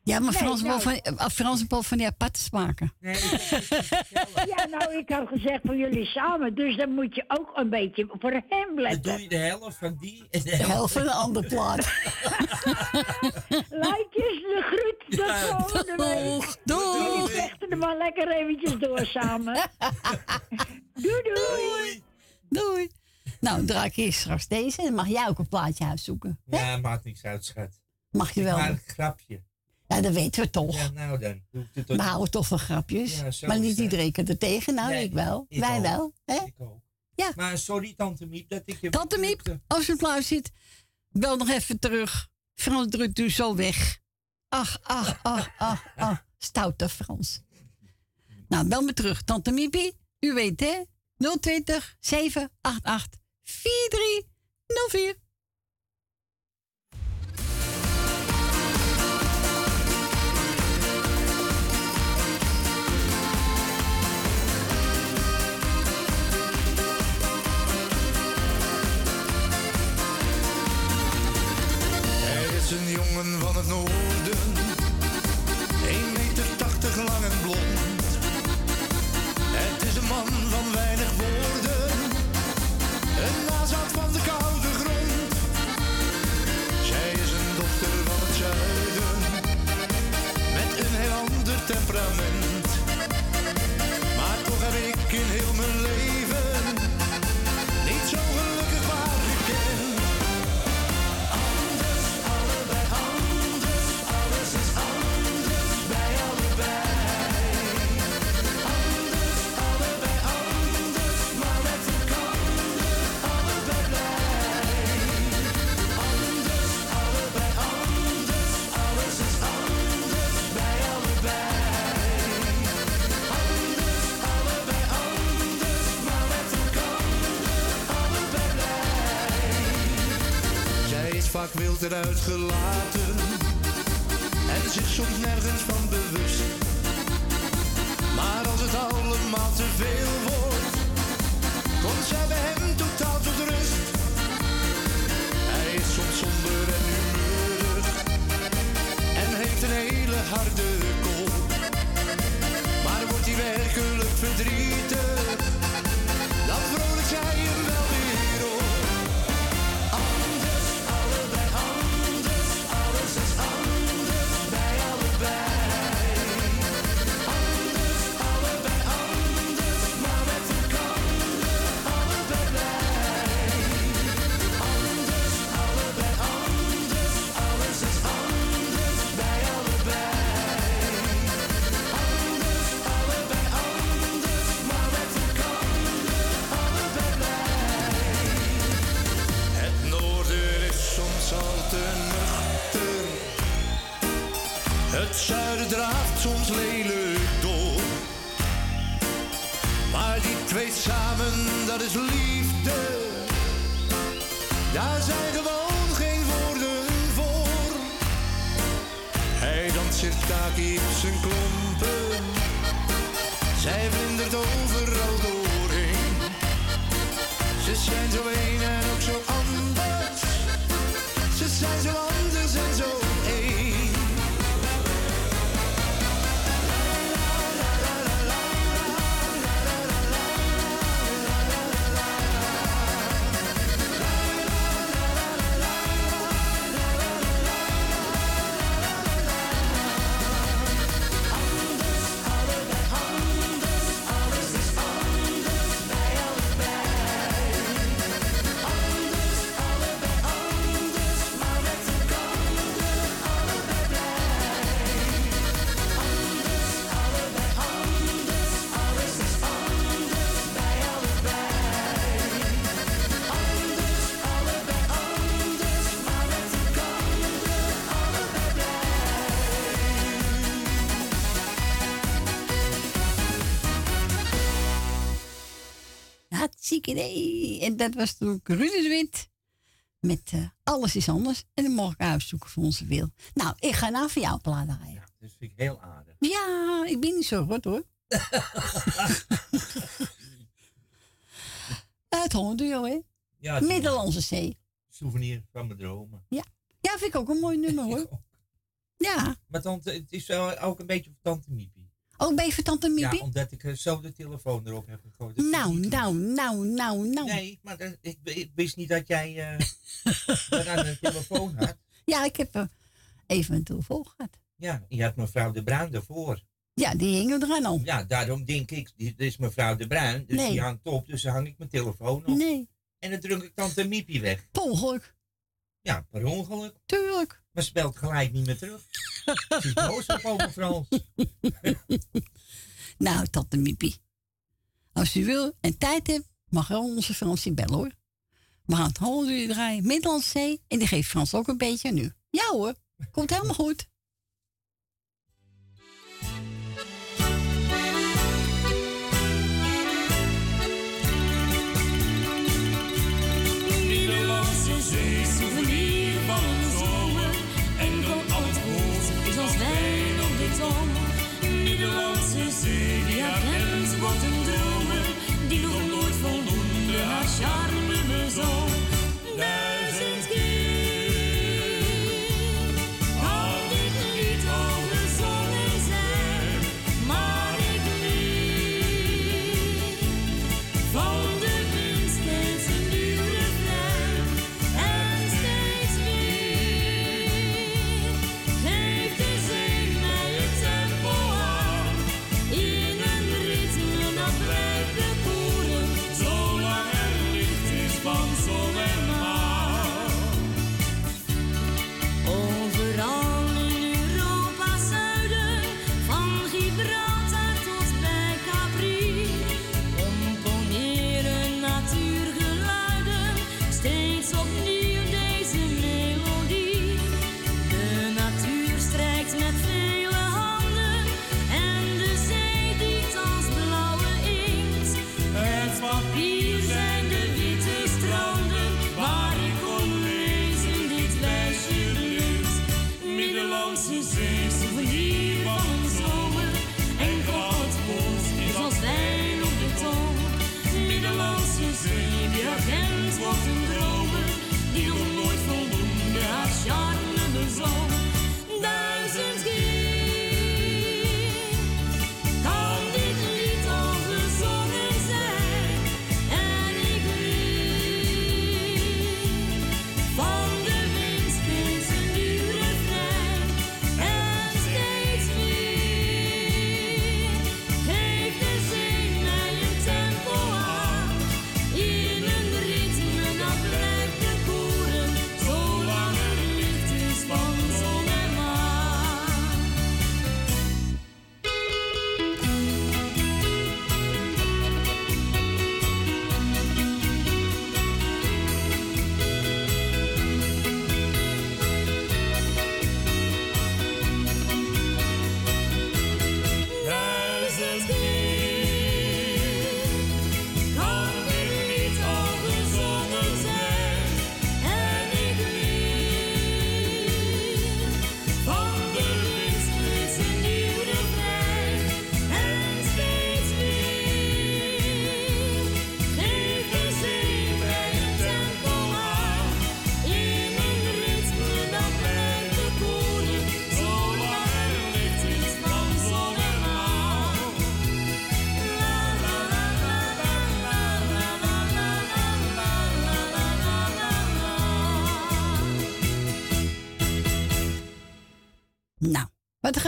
Ja, maar Nee, Frans nou. wil van, uh, Frans wil van die aparte smaken. Ja, nou, ik had gezegd voor jullie samen, dus dan moet je ook een beetje voor hem Dan doe letten. je de helft van die en de De helft van een ander plaat. Lijkjes, de groet, tot Ja, volgende week. doeg. Jullie vechten er maar lekker eventjes door samen. doei, doei. Doei. Nou, draai ik eerst straks deze. Dan mag jij ook een plaatje uitzoeken. Ja, maakt niks uit, schat. Mag je wel. Maar een grapje. Ja, dat weten we toch. Ja, nou dan. Doe ik het We houden toch van grapjes. Ja, maar niet iedereen kan er tegen. Nou, Nee, ik wel. ik Wij ook. wel. Hè? Ik ook. Ja. Maar sorry, Tante Miep, dat ik je... Tante Miep, als je op luistert, bel nog even terug. Frans drukt u zo weg. Ach, ach, ach, ach, ach. Stoute Frans. Nou, bel me terug. Tante Miepie, u weet hè? 020 788 4304. Eruit gelaten Hartstikke idee. En dat was toen Ruud de Wit. Met eh, Alles is anders. En dan mag ik uitzoeken voor onze wil. Nou, ik ga nou voor jou plaat draaien. Dat vind ik heel aardig. Ja, ik ben niet zo rot hoor. Het Honduo, hè? Ja, Middellandse Zee. Souvenir van mijn dromen. Ja. ja, vind ik ook een mooi nummer hoor. Ja. Maar tante, het is wel ook een beetje voor tante Miepie. Oh, je voor tante Miepie? Ja, omdat ik eh, zo de telefoon erop heb gegooid. Nou, nou, nou, nou, nou. Nee, maar dat- ik, ik wist niet dat jij dat aan de telefoon had. Ja, ik heb even een telefoon gehad. Ja, je had mevrouw De Bruin ervoor. Ja, die hing er aan al. Ja, daarom denk ik, dit is mevrouw De Bruin, dus Nee. die hangt op, dus dan hang ik mijn telefoon op. Nee. En dan druk ik tante Miepie weg. Per ongeluk. Ja, per ongeluk. Tuurlijk. Maar ze belt gelijk niet meer terug. Is boos op Frans. Nou, tante Miepie. Als u wil en tijd hebt, mag wel onze Fransie bellen hoor. We gaan het half uur draaien, Middellandse Zee. En die geeft Frans ook een beetje aan u. Ja hoor, komt helemaal goed.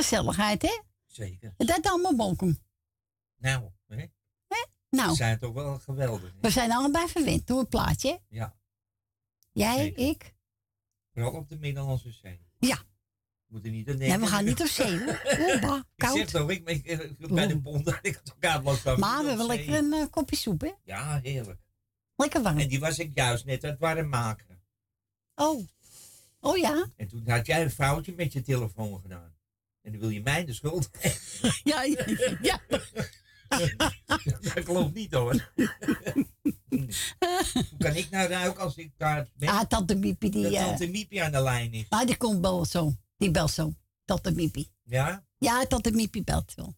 Gezelligheid, hè? Zeker. Dat allemaal welkom. Nou, hè? Nou. Ze zijn toch wel geweldig. We zijn allebei verwend door het plaatje. hè? Ja. Jij, Zeker. ik. Vooral op de Middellandse Zee. Ja. We moeten niet aan Nee, we gaan niet op zee. Oeh, bah, Ik koud. zeg toch, ik, ik, ik- bij de bond ik het elkaar van. Maar we hebben lekker een eh, kopje soep, hè? Ja, heerlijk. Lekker warm. En die was ik juist net aan het warm maken. Oh. Oh ja? En toen had jij een foutje met je telefoon gedaan. En dan wil je mij de schuld geven. Ja, ja, ja. dat klopt niet hoor. Hoe kan ik nou ruiken als ik daar ben? Ah, tante Miepie, die... dat eh, tante Miepie aan de lijn is. Maar die komt wel zo. Die belt zo. Tante Miepie. Ja? Ja, tante Miepie belt wel.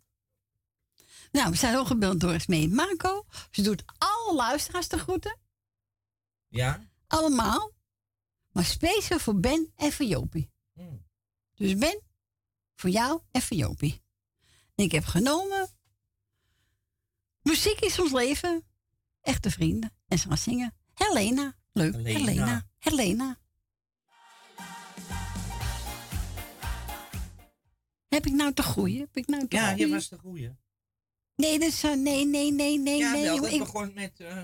Nou, we zijn ook gebeld door Smee Marco. Ze doet alle luisteraars de groeten. Ja? Allemaal. Maar speciaal voor Ben en voor Jopie. Hmm. Dus Ben, voor jou en voor Jopie. En ik heb genomen. Muziek is ons leven. Echte vrienden. En ze gaan zingen. Helena. Leuk. Helena. Helena. Helena. Heb ik nou te goeie? Heb ik nou te Ja, goeie? je was de goeie. Nee, dat is, eh, nee, nee, nee, nee, Ja, nee. wel, dat ik- begon met... eh,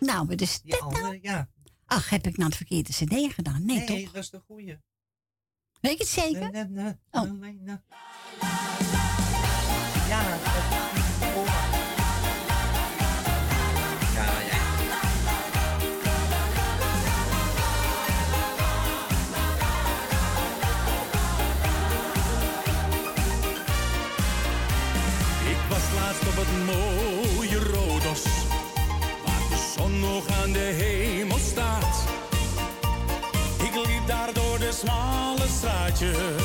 Nou, wat is dit nou? ja. Ach, heb ik nou het verkeerde cd gedaan? Nee, Nee, toch? dat was de goeie. Weet je het zeker? Nee, nee, nee, Oh. nee, nee. Ja, dat is voor. Ja, ja. Ik was laatst op het mooie Rodos, waar de zon nog aan de hemel smalle straatjes,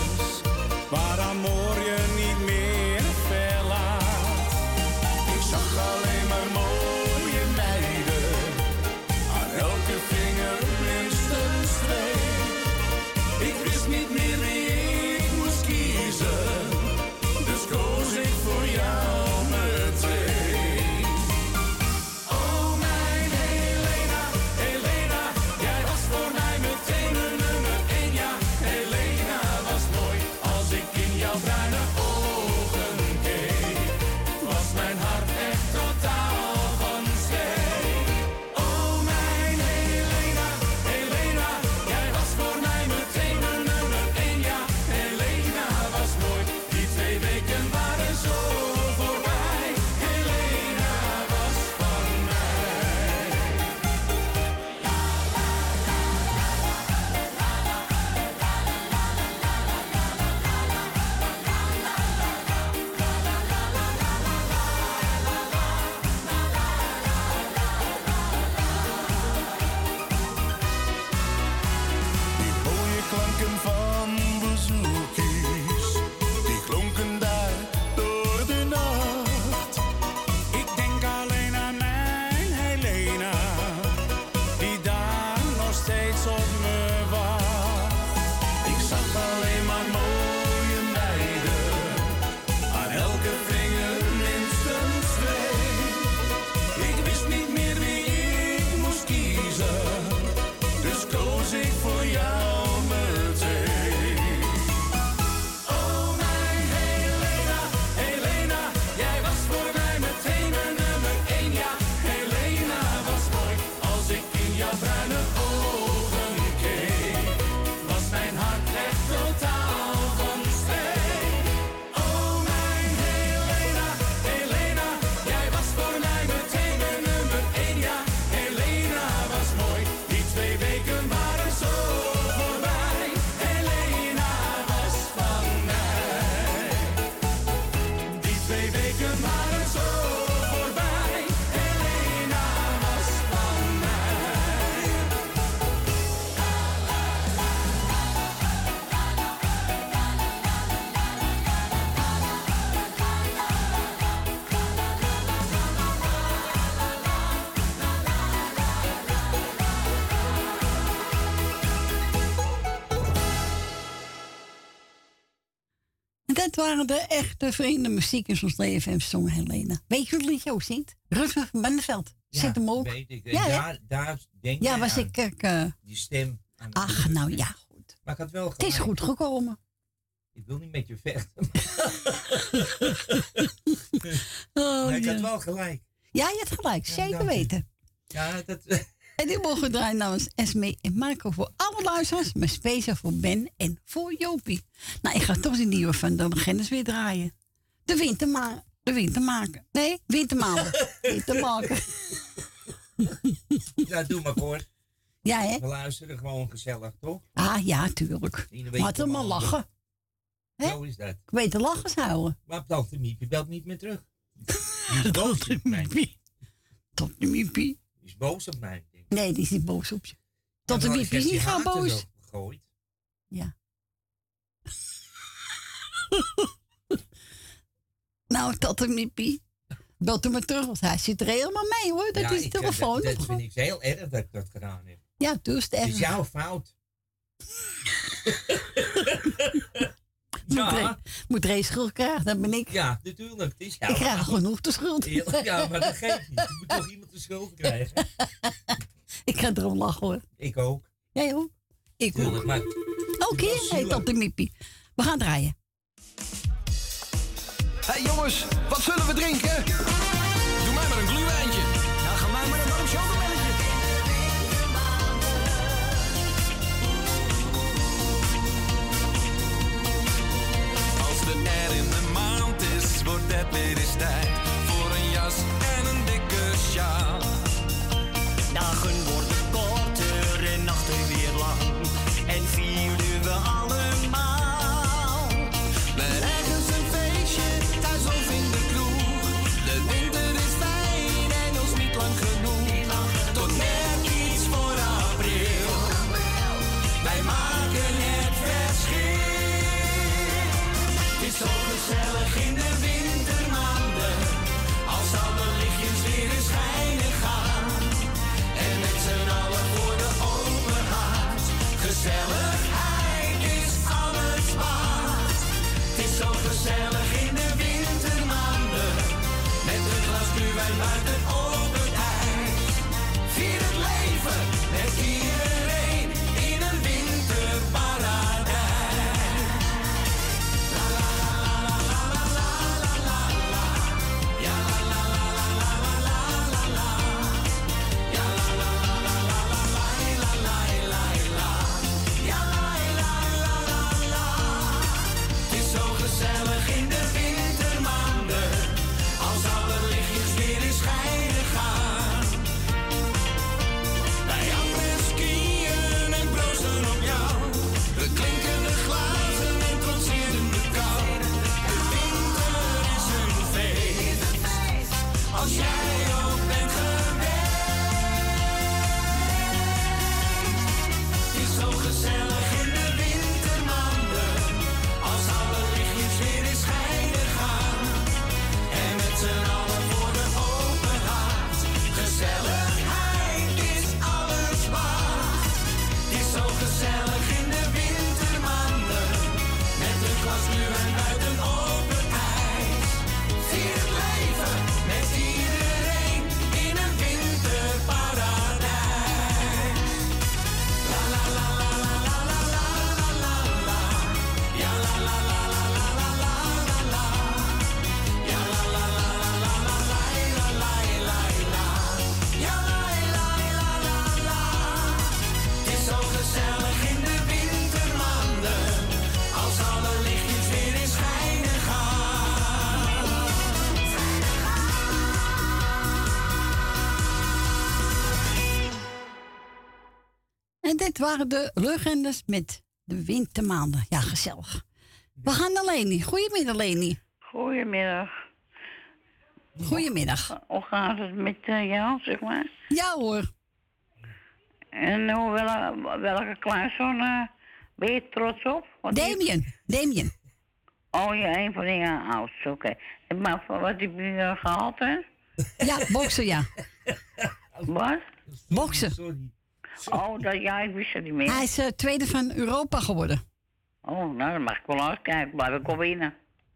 waren de echte vrienden muziek in ons leven en zong Helena. Weet je hoe het liedje ook zingt? Rutger van Benneveld. Zit hem ook. weet ik. En Ja, daar, daar denk Ja, was aan ik... eh, Die stem. aan de ach, nou ja, goed. Maar ik had wel Het is goed gekomen. Ik wil niet met je vechten. Oh, maar ik ja. had wel gelijk. Ja, je hebt gelijk. Zeker weten. Ja, dat... En die mogen draaien namens Esme en Marco voor alle luisteraars, maar speciaal voor Ben en voor Jopie. Nou, ik ga toch die nieuwe van de Gennis weer draaien. De winterma de wintermaker. Nee, wintermaker. wintermaker. ja, doe maar hoor. Ja, hè? We luisteren gewoon gezellig, toch? Ah, ja, tuurlijk. Ieder weet Maar lachen. Hè? Zo is dat. Ik weet de lachers houden. Maar tante Miepie belt niet meer terug. Die is boos op mij. Tot de Miepie. Die is boos op mij. Ik. Nee, die is niet boos op je. Tot de is heeft niet gaan boos. gegooid. Ja. nou, tot de Miepie. Belt hem maar terug, want hij zit er helemaal mee hoor. Dat Ja, is ik, de eh, telefoon. Dat, dat vind ik heel erg dat ik dat gedaan heb. Ja, dus het Het is erg. jouw fout. Moet, Ja. Moet Ray schuld krijgen, dat ben ik. Ja, natuurlijk. Het is Ik krijg genoeg de schuld. Ja, maar dat geeft niet. Je moet toch iemand de schuld krijgen. ik ga erom lachen hoor. Ik ook. Jij ook? Ik Tuurlijk, ook. maar Oké, hey, tot de Miepie. We gaan draaien. Hé hey jongens, wat zullen we drinken? In de maand is, wordt het weer eens tijd waren de legendes met de wintermaanden. Ja, gezellig. We gaan naar Leni. Goedemiddag, Leni. Goedemiddag. Goedemiddag. Hoe gaat het met eh, jou, zeg maar? Ja hoor. En hoe, wel, welke kleinzoon eh, ben je trots op? Die- Damien. Damien. Oh ja, een van die uh, ouders, oké. Maar voor wat heb je eh, gehaald, hè? Ja, boksen, ja. Wat? Boksen. Oh, dat, ja, ik wist het niet meer. Hij is eh, tweede van Europa geworden. Oh, nou, dan mag ik wel uitkijken. Blijf ik wel winnen.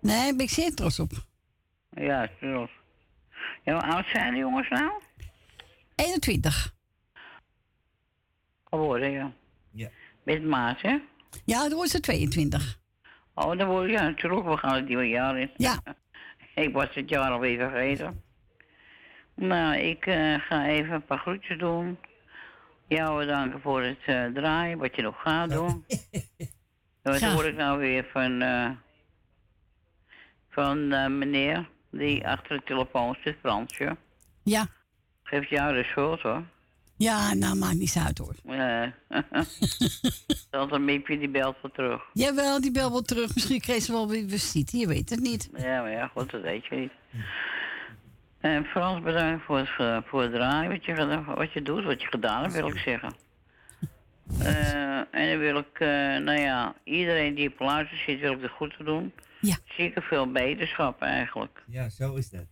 nee, daar ben ik zeer trots op. Ja, trots. Ja, hoe oud zijn de jongens nou? 21. Geworden, ja. Ja. Met maat, hè? Ja, dan wordt ze 22. Oh, dan word je ja, natuurlijk. We gaan het nieuwe jaar in. Ja. ik was het jaar alweer vergeten. Nou, ik eh, ga even een paar groetjes doen. Jou bedanken voor het eh, draaien, wat je nog gaat doen. Wat hoor ik nou weer van, eh, van meneer die achter de telefoon zit, Fransje. Ja. Geeft jou de schuld hoor. Ja, nou, maakt niet uit hoor. Uh, dan een miepje die belt wel terug. Jawel, die bel wel terug. Misschien kreeg ze wel weer visite, je weet het niet. Ja, maar ja, goed, dat weet je niet. En Frans, bedankt voor het, ge- voor het draaien, wat je, gedaan- wat je doet, wat je gedaan hebt, wil ik zeggen. Eh, en dan wil ik, eh, nou ja, iedereen die op luister zit, wil ik de goed te doen. Ja. Zeker veel beterschap eigenlijk. Ja, zo is dat.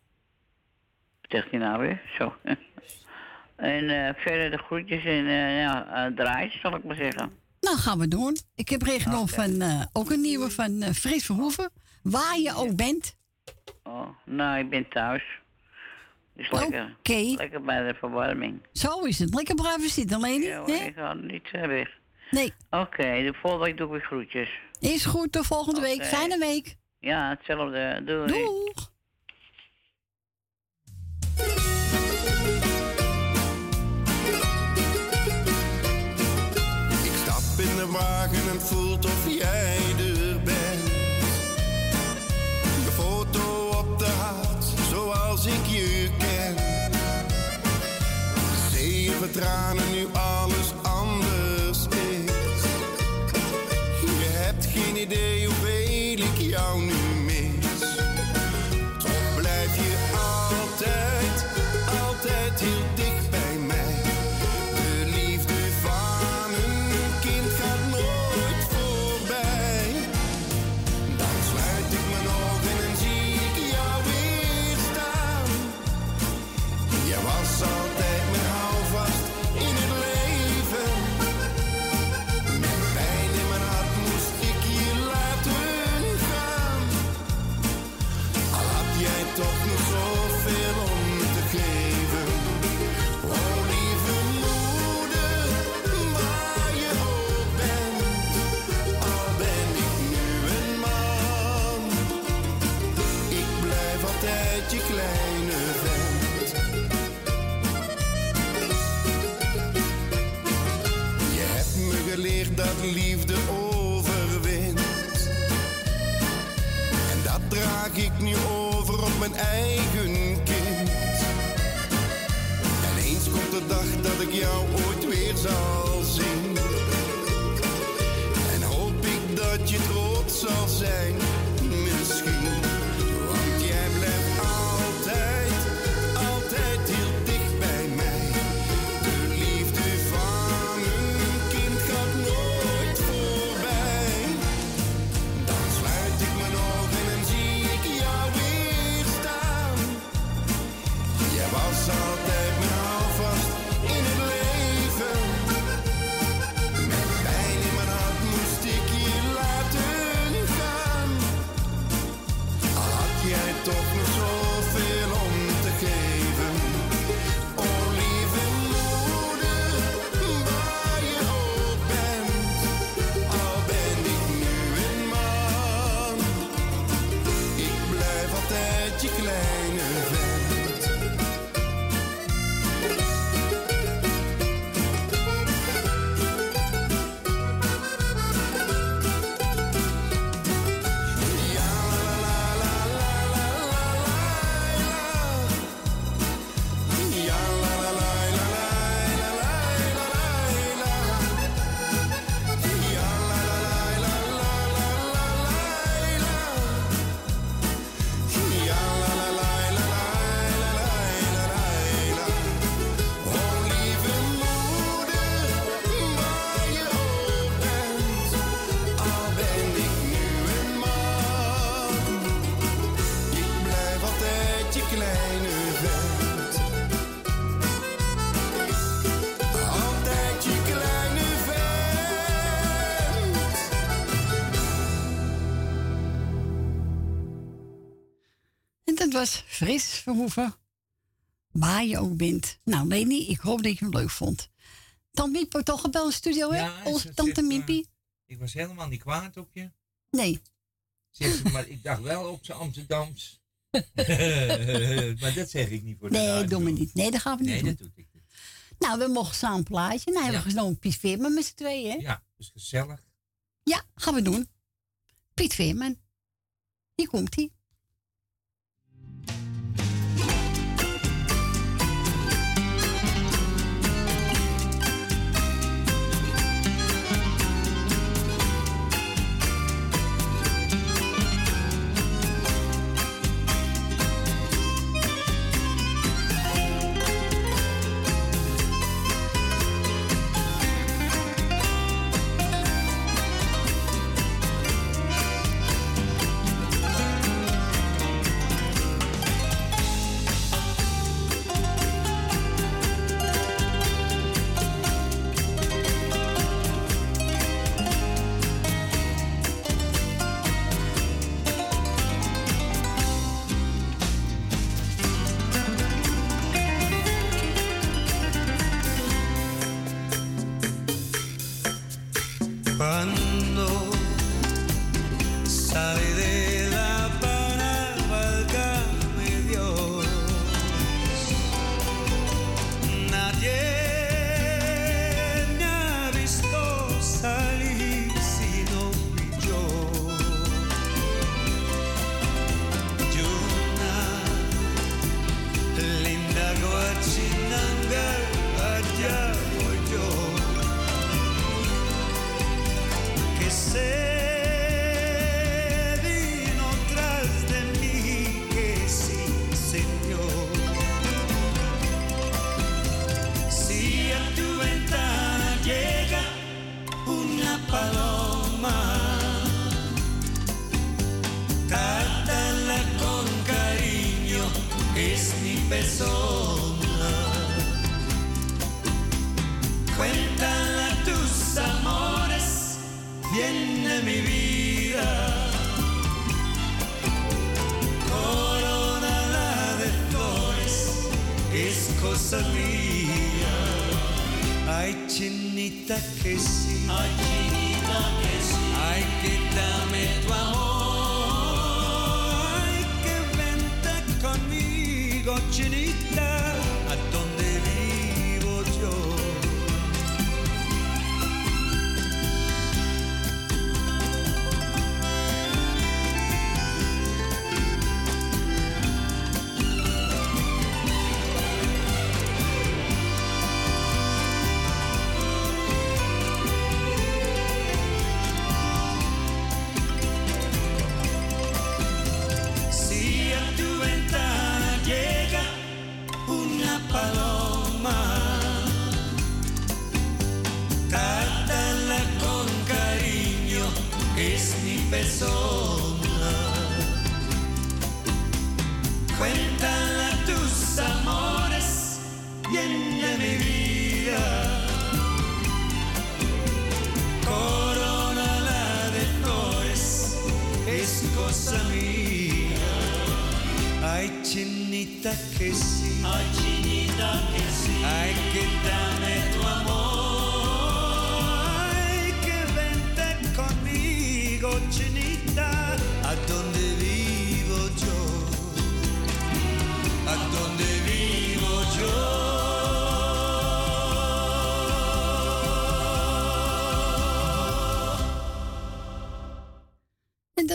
Wat zegt hij nou weer? Zo. en eh, verder de groetjes en eh ja, uh, draait, zal ik maar zeggen. Nou, gaan we doen. Ik heb meegenomen van, eh, ook een nieuwe van eh Frits Verhoeven. Waar je ook bent. Oh, nou, ik ben thuis. Dus lekker, lekker bij de verwarming. Zo is het. Lekker blijven zitten, alleen Ja, hoor, ik ga niet weg. Nee. Oké, de volgende week doe ik weer groetjes. Is goed, tot volgende week. Fijne week. Ja, hetzelfde. Doei. Doeg. Ik stap in de wagen tranen, nu alles Fris Verhoeven. Waar je ook bent. Nou, Leni, ik hoop dat je hem leuk vond. Tante Miep wordt toch gebeld in de studio, hè? Ja, Onze ze tante eh, Miepie. Ik was helemaal niet kwaad op je. Nee. Zegt ze, maar ik dacht wel op zijn Amsterdams. maar dat zeg ik niet voor de Nee, radio. doen we niet. Nee, dat gaan we niet Nee, doen. dat doe ik niet. Nou, we mogen samen een plaatje. Nou, hebben we genomen Piet Veerman met z'n tweeën, hè? Ja, dus gezellig. Ja, gaan we doen. Piet Veerman. Hier komt hij.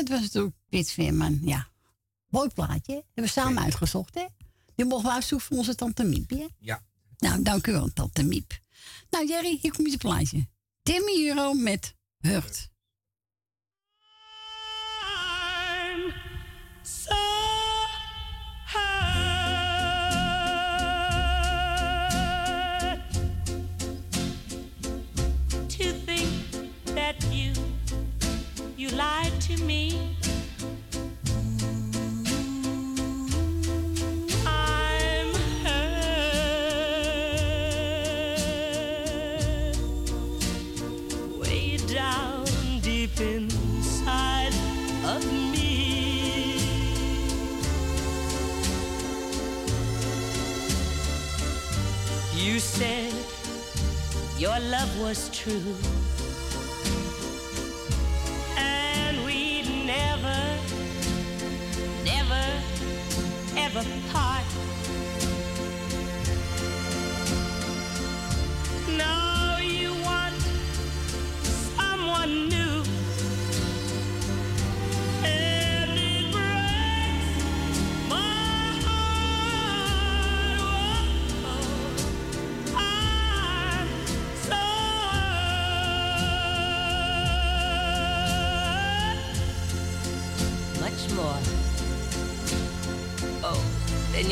Dat was natuurlijk Piet Veerman. Ja, mooi plaatje. Hebben we samen uitgezocht, hè? Die mogen we uitzoeken voor onze tante Miep, hè? Ja. Nou, dank u wel, tante Miep. Nou, Jerry, hier komt je plaatje. Timmy Euro met Hurt. Your love was true.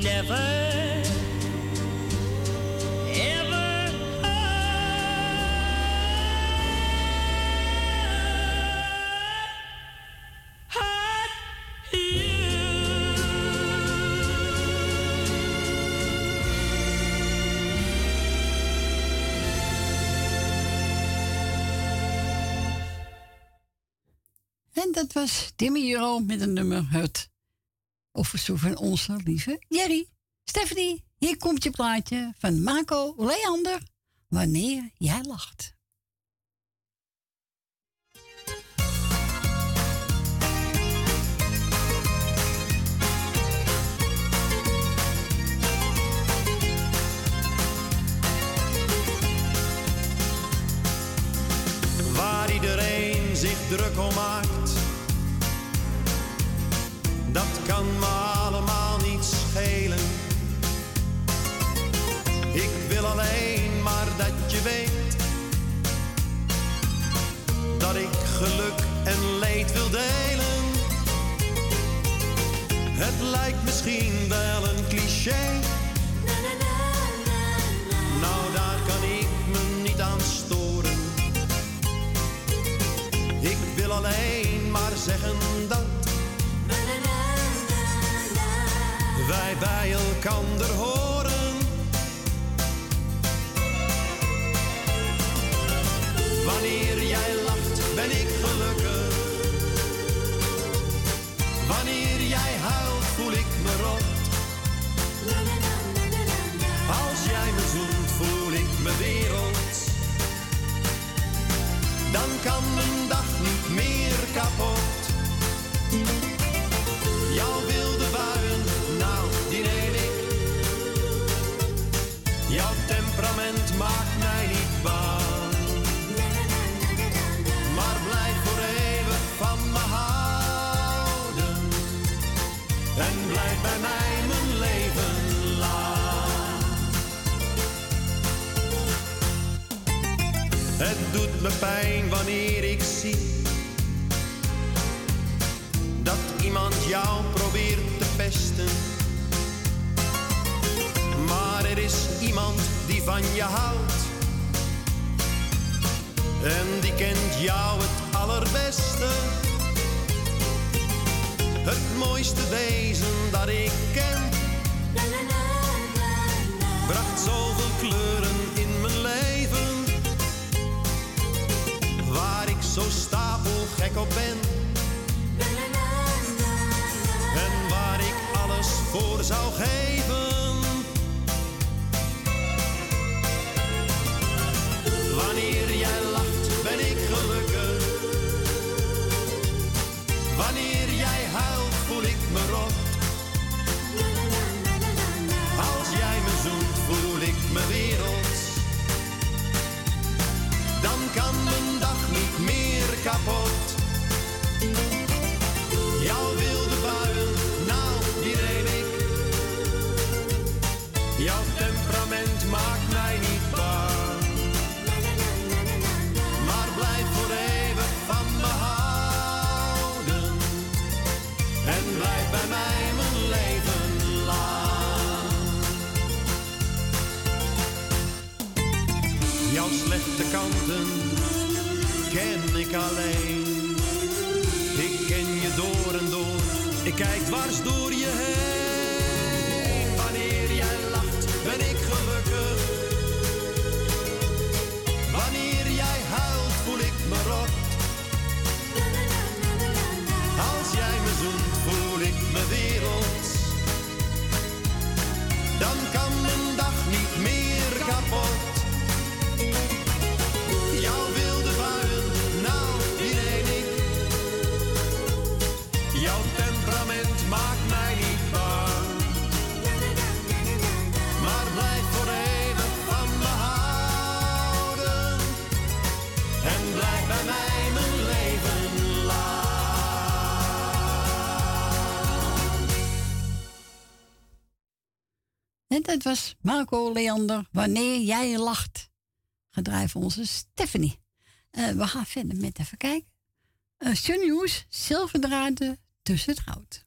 never. Dat was Timmy Euro met een nummer Het. Of verzoek van onze lieve Jerry. Stephanie, hier komt je plaatje van Marco Leander. Wanneer jij lacht. waar iedereen zich druk om maakt. Dat kan me allemaal niet schelen. Ik wil alleen maar dat je weet dat ik geluk en leed wil delen. Het lijkt misschien wel een cliché. Nou, daar kan ik me niet aan storen. Ik wil alleen maar zeggen dat wij bij elkander horen. Wanneer jij lacht, ben ik gelukkig. Wanneer jij huilt, voel ik me rot. Als jij me zoent, voel ik me wereld. Dan kan mijn dag niet meer bij mij mijn leven lang. Het doet me pijn wanneer ik zie dat iemand jou probeert te pesten. Maar er is iemand die van je houdt. En die kent jou het allerbeste. Het mooiste wezen dat ik ken. Bracht zoveel kleuren in mijn leven. Waar ik zo stapelgek op ben. En waar ik alles voor zou geven. Dat was Marco Leander, Wanneer jij lacht. Gedraaid onze Stephanie. Eh, we gaan verder met even kijken. Uh, zilverdraden tussen het goud.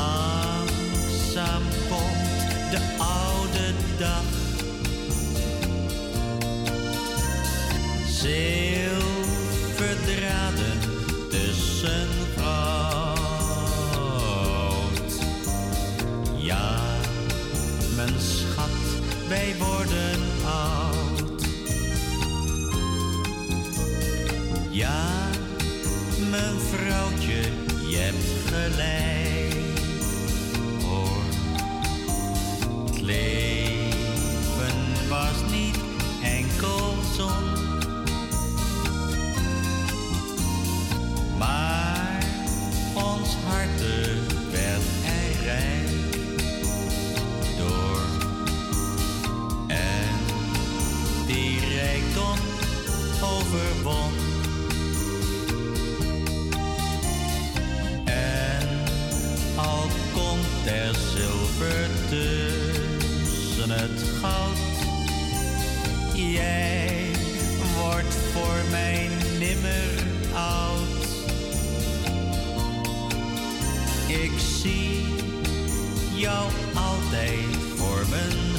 Langzaam komt de oude dag. Zilverdraden tussen goud. Ja, mijn schat, wij worden oud. Ja, mijn vrouwtje, je hebt gelijk. Leven was niet enkel zon. Maar ons harte werd er rijk door. En die rijkdom overwon. Mij nimmer oud. Ik zie jou altijd voor mijn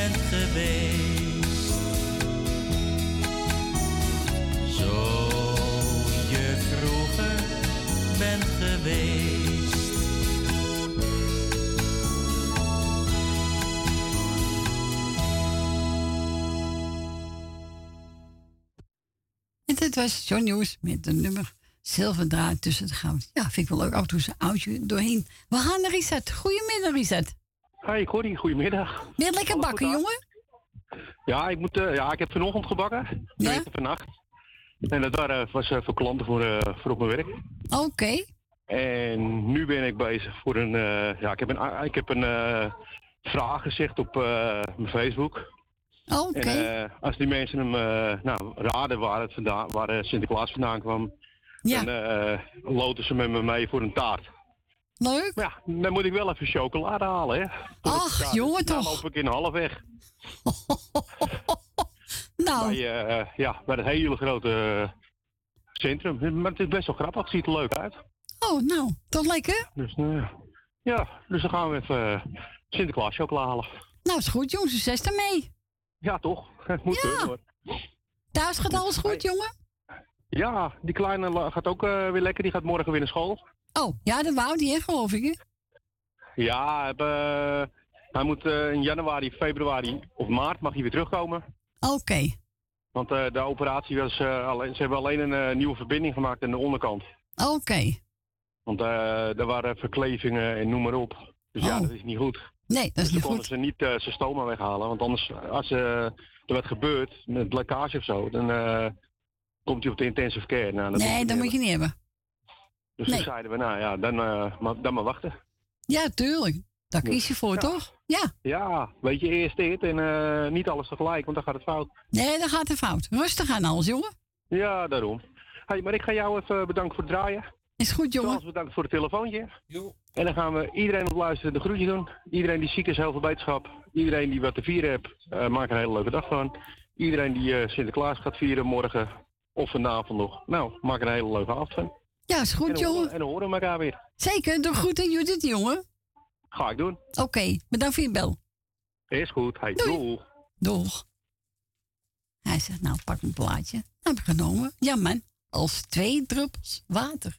bent geweest. Zo je vroeger bent geweest. En dit was John Nieuws met de nummer Zilverdraad tussen het goud. Ja, vind ik wel leuk. Af en toe zo'n oudje doorheen. We gaan naar Richard. Goedemiddag, Richard. Hi, Corrie, goedemiddag. Ben je lekker bakken, jongen? Ja, ik, moet, eh, ja, ik heb vanochtend gebakken. Ja? Ja? vannacht. En dat waren, was eh, voor klanten voor, eh, voor op mijn werk. Oké. En nu ben ik bezig voor een... ja, ik heb een, ik heb een vraag gezegd op mijn Facebook. Oké. En als die mensen hem nou, raden waar, het vandaan, waar Sinterklaas vandaan kwam... Ja. dan loten ze met me mee voor een taart. Leuk. Ja, dan moet ik wel even chocolade halen, hè. Ach, jongen Dan toch. loop ik in halfweg. Nou. Bij, eh, ja, bij het hele grote eh, centrum. Maar het is best wel grappig, het ziet er leuk uit. Oh, nou, toch lekker? Dus eh, ja, dus dan gaan we even Sinterklaas chocola halen. Nou, is goed, jongen. Succes daarmee. Ja, toch? Het moet Ja. hoor. Thuis gaat alles goed, jongen? Ja, die kleine gaat ook weer lekker. Die gaat morgen weer naar school. Oh, ja, dat wou die, hè, geloof ik, hè? Ja, hij heb, eh, hij moet eh, in januari, februari of maart mag hij weer terugkomen. Oké. Want eh, de operatie was alleen, ze hebben alleen een nieuwe verbinding gemaakt aan de onderkant. Oké. Want er waren verklevingen en noem maar op. Dus ja, Oh. dat is niet goed. Nee, dat is dus niet dan konden goed. ze niet zijn stoma weghalen. Want anders, als er wat gebeurt met lekkage of zo, dan komt hij op de intensive care. Nou, dat Nee, dat moet je niet hebben. Dus nee. toen zeiden we, nou ja, dan, eh, maar, dan maar wachten. Ja, tuurlijk. Daar kies je voor, toch? Ja. Ja, weet je, eerst dit en eh, niet alles tegelijk, want dan gaat het fout. Nee, dat gaat er fout. Rustig aan alles, jongen. Ja, daarom. Hey, maar ik ga jou even bedanken voor het draaien. Is goed, jongen. Charles, bedankt voor het telefoontje. En dan gaan we iedereen op luisteren de groetje doen. Iedereen die ziek is, heel veel beterschap. Iedereen die wat te vieren heeft, eh, maak er een hele leuke dag van. Iedereen die eh, Sinterklaas gaat vieren morgen of vanavond nog. Nou, maak er een hele leuke avond van. Ja, is goed, en jongen. En dan horen we elkaar weer. Zeker, doe goed aan Judith, jongen. Ga ik doen. Oké, bedankt voor je bel. Is goed. Hey, doei. Doeg. Hij zegt, nou, pak een plaatje. Heb ik genomen. Ja, man. Als twee druppels water.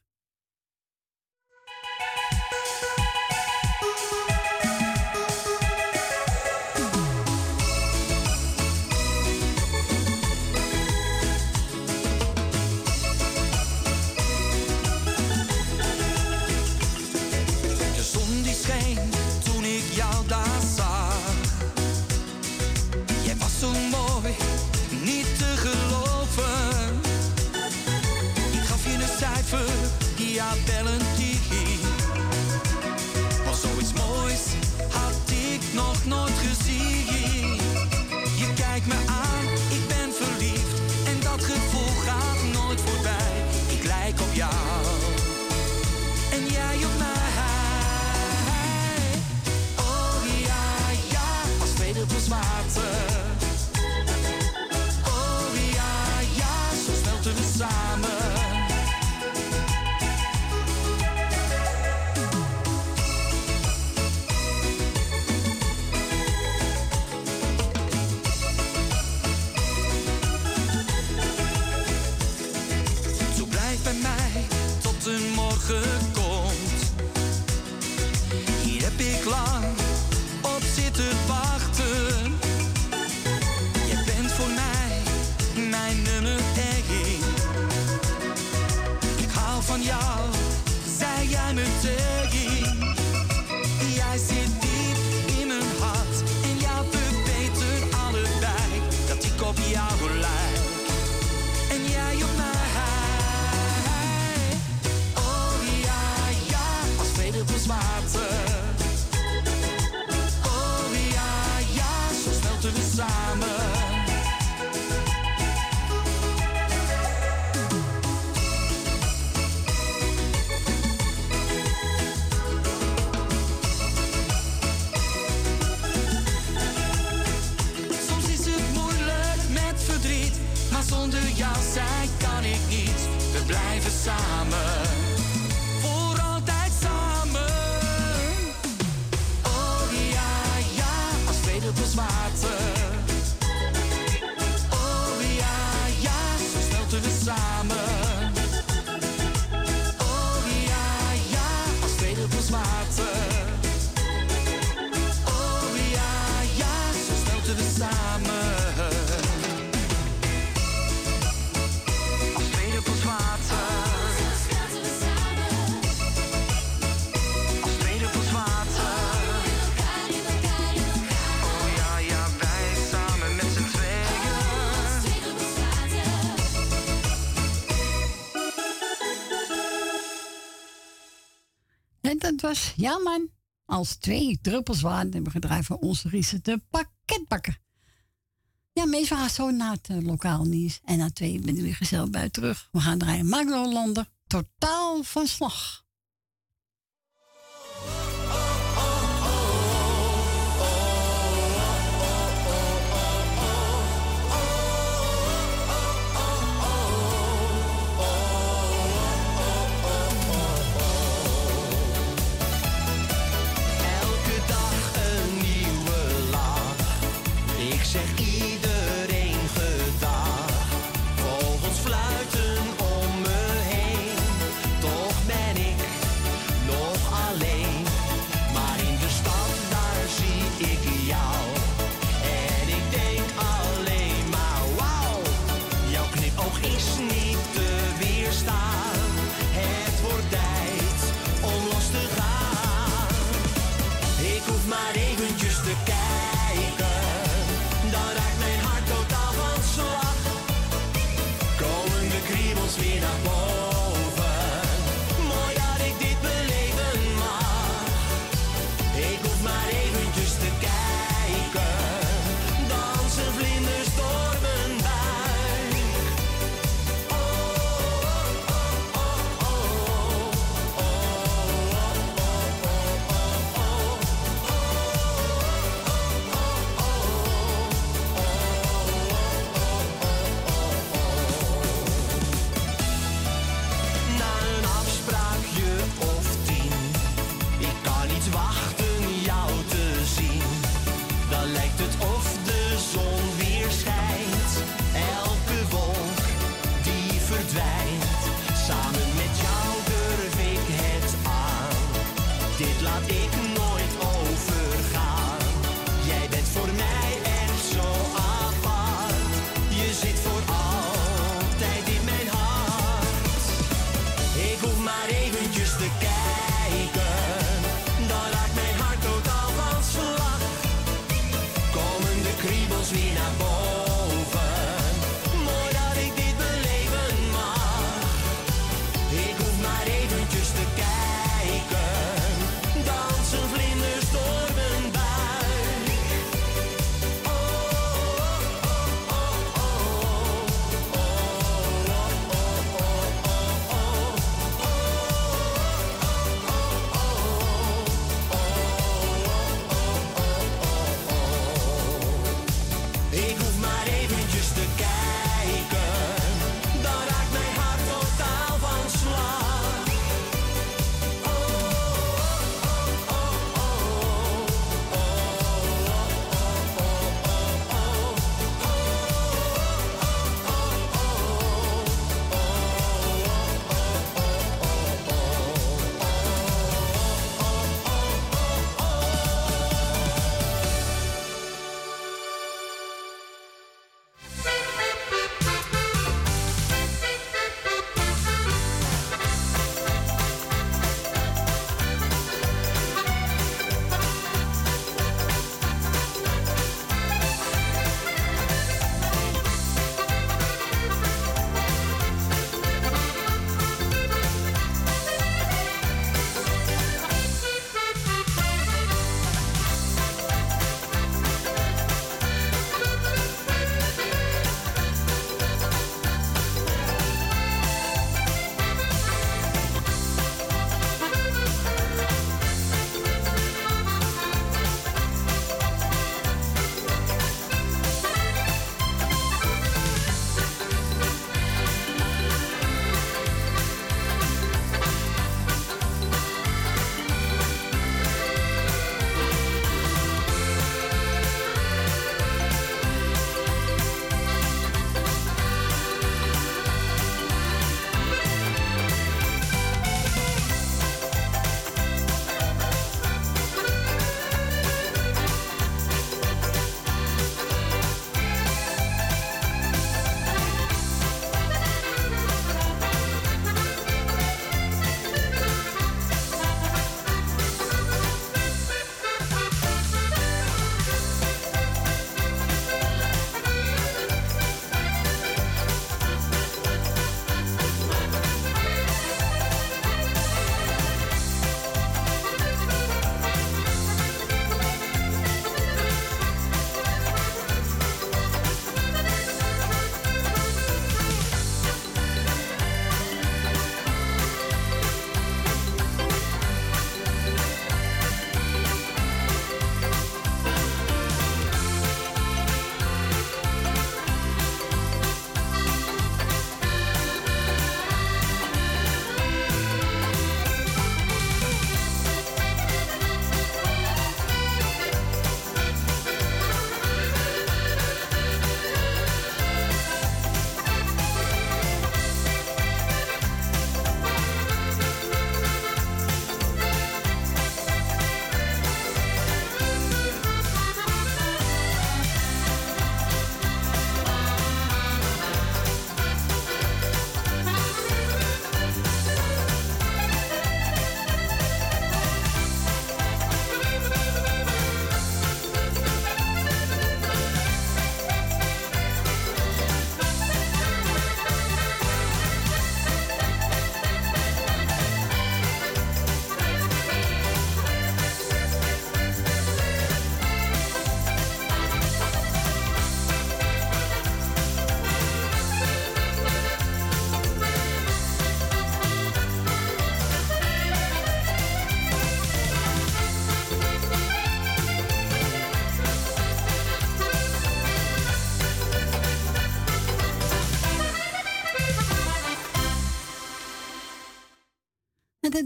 Samen, ja man, als twee druppels water hebben gedraaid voor onze Riese de pakketbakken. Ja, meestal gaan zo naar het eh, lokaal nieuws. En na twee ben ik weer gezellig bij terug. We gaan draaien Magno Lander, totaal van slag.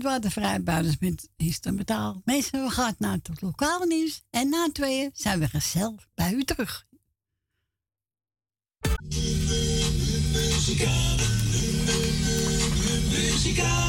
Waren de vrijbuiters met instrumentaal. Mensen, we gaan naar het lokale nieuws. En na tweeën zijn we gezellig bij u terug. Muzikale, muzikale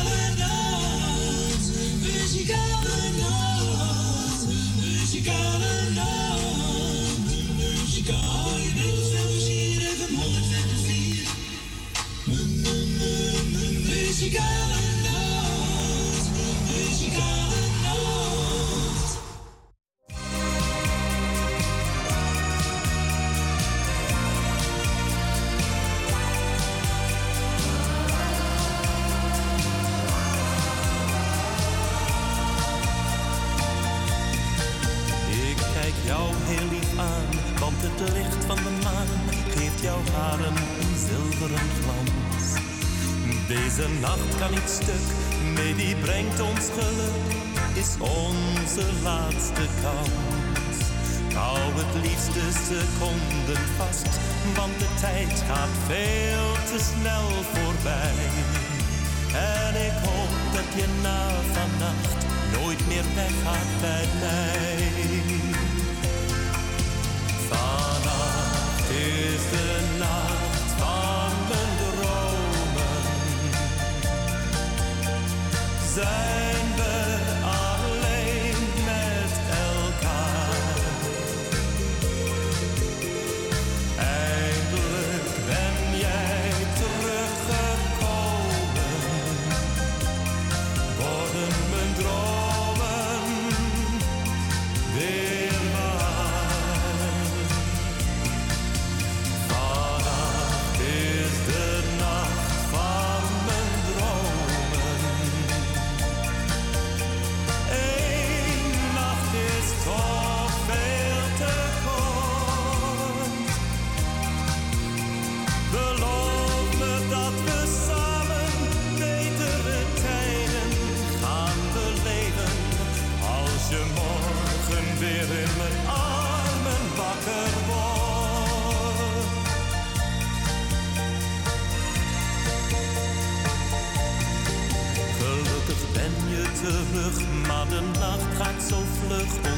nacht kan niet stuk, nee die brengt ons geluk, is onze laatste kans. Hou het liefste seconden vast, want de tijd gaat veel te snel voorbij. En ik hoop dat je na vannacht nooit meer weggaat bij mij. Vannacht is de nacht Zijn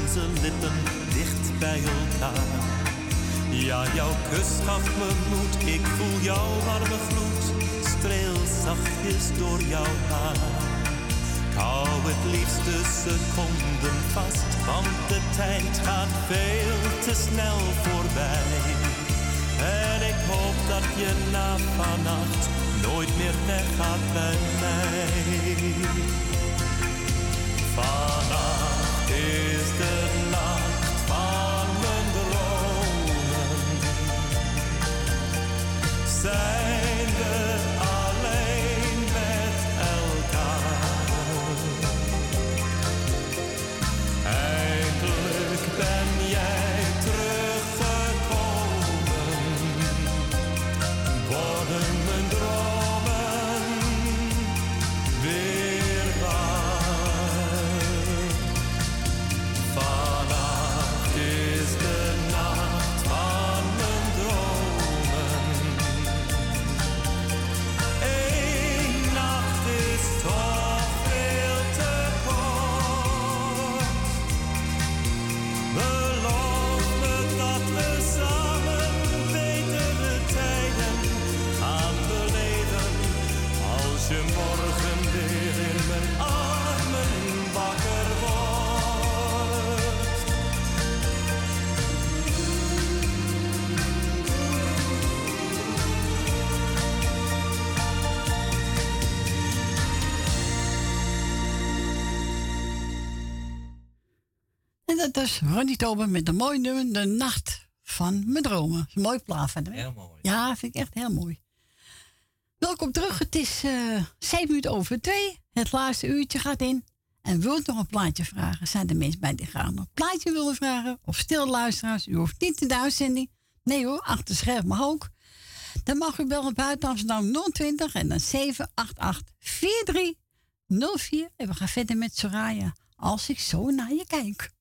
onze lippen dicht bij elkaar. Ja, jouw kus gaf me moed, ik voel jouw warme gloed, streel zachtjes door jouw haar. Ik hou het liefste seconden vast, want de tijd gaat veel te snel voorbij. En ik hoop dat je na vannacht nooit meer weggaat bij mij. Is Ronnie Tober met een mooi nummer, De Nacht van Mijn Dromen. Een mooi plaat van? Heel mooi. Ja, vind ik echt heel mooi. Welkom terug. Het is eh zeven minuten over twee. Het laatste uurtje gaat in. En wilt nog een plaatje vragen? Zijn er mensen bij die graag nog een plaatje willen vragen? Of stil luisteraars? U hoeft niet in de uitzending. Nee hoor, achter scherm mag ook. Dan mag u bellen buiten Amsterdam 020 en dan 788 4304. En we gaan verder met Soraya. Als ik zo naar je kijk.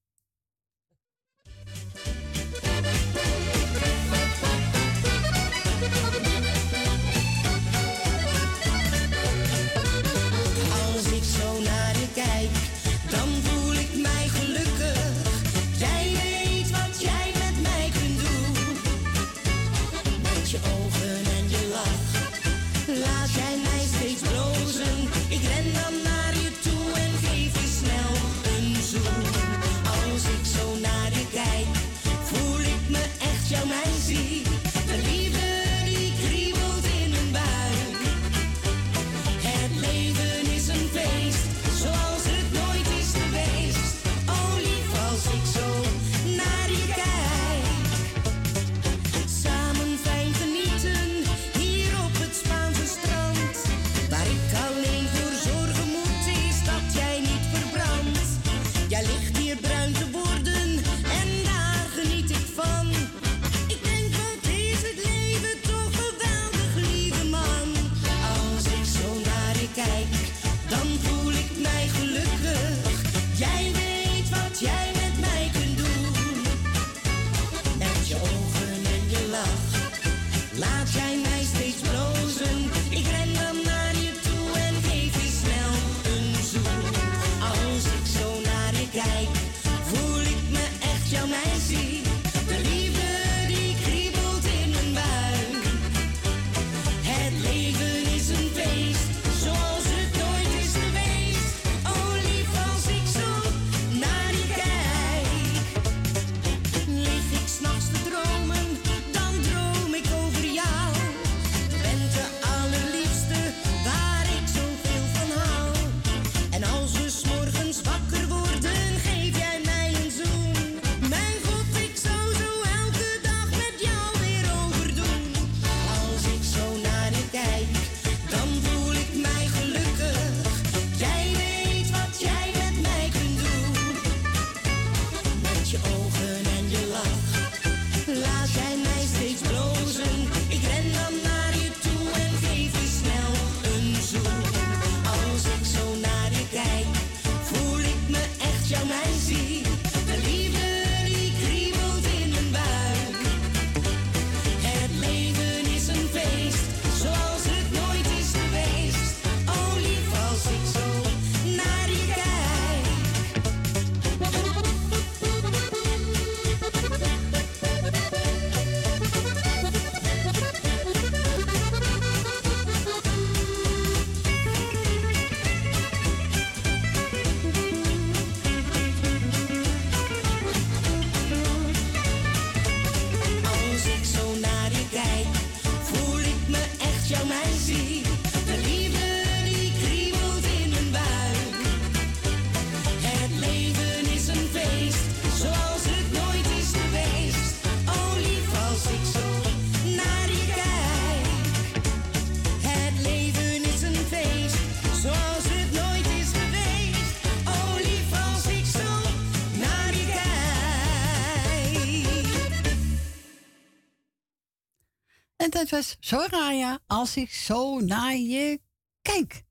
het was Soraya als ik zo naar je kijk.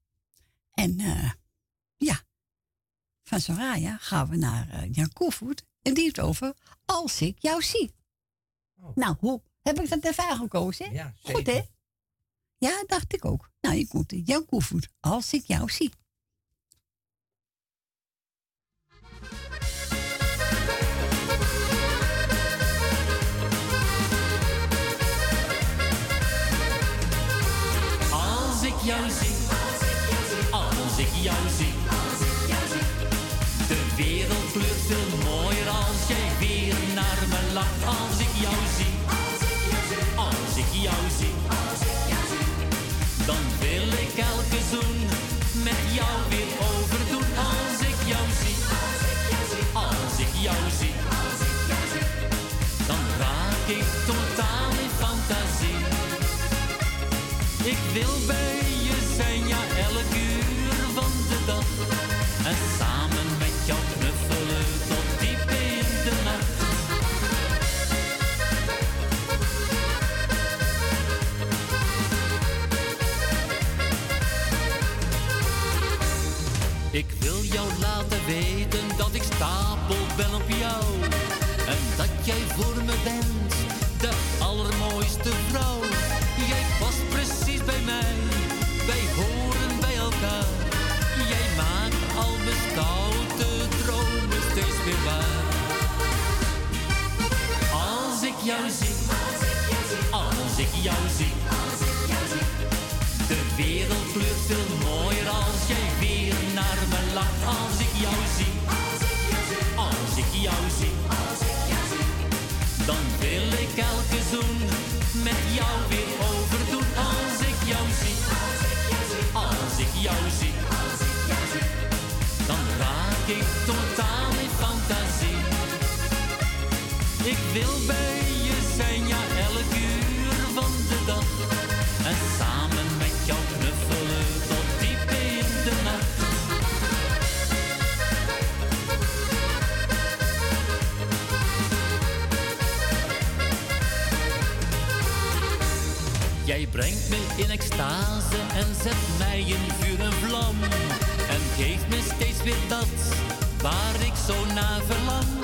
En eh, ja, van Soraya gaan we naar eh, Jan Koevoet. En die heeft over als ik jou zie. Oh. Nou, hoe heb ik dat ervaren gekozen? Hè? Goed, hè? Ja, dacht ik ook. Nou, je komt eh, Jan Koevoet als ik jou zie. jou zie, als ik jou zie. De wereld kleurt veel mooier als jij weer naar me lacht. Wereldvlucht wereld mooier als jij weer naar me lacht als ik jou zie. In extase en zet mij in vuur en vlam. En geeft me steeds weer dat waar ik zo naar verlang.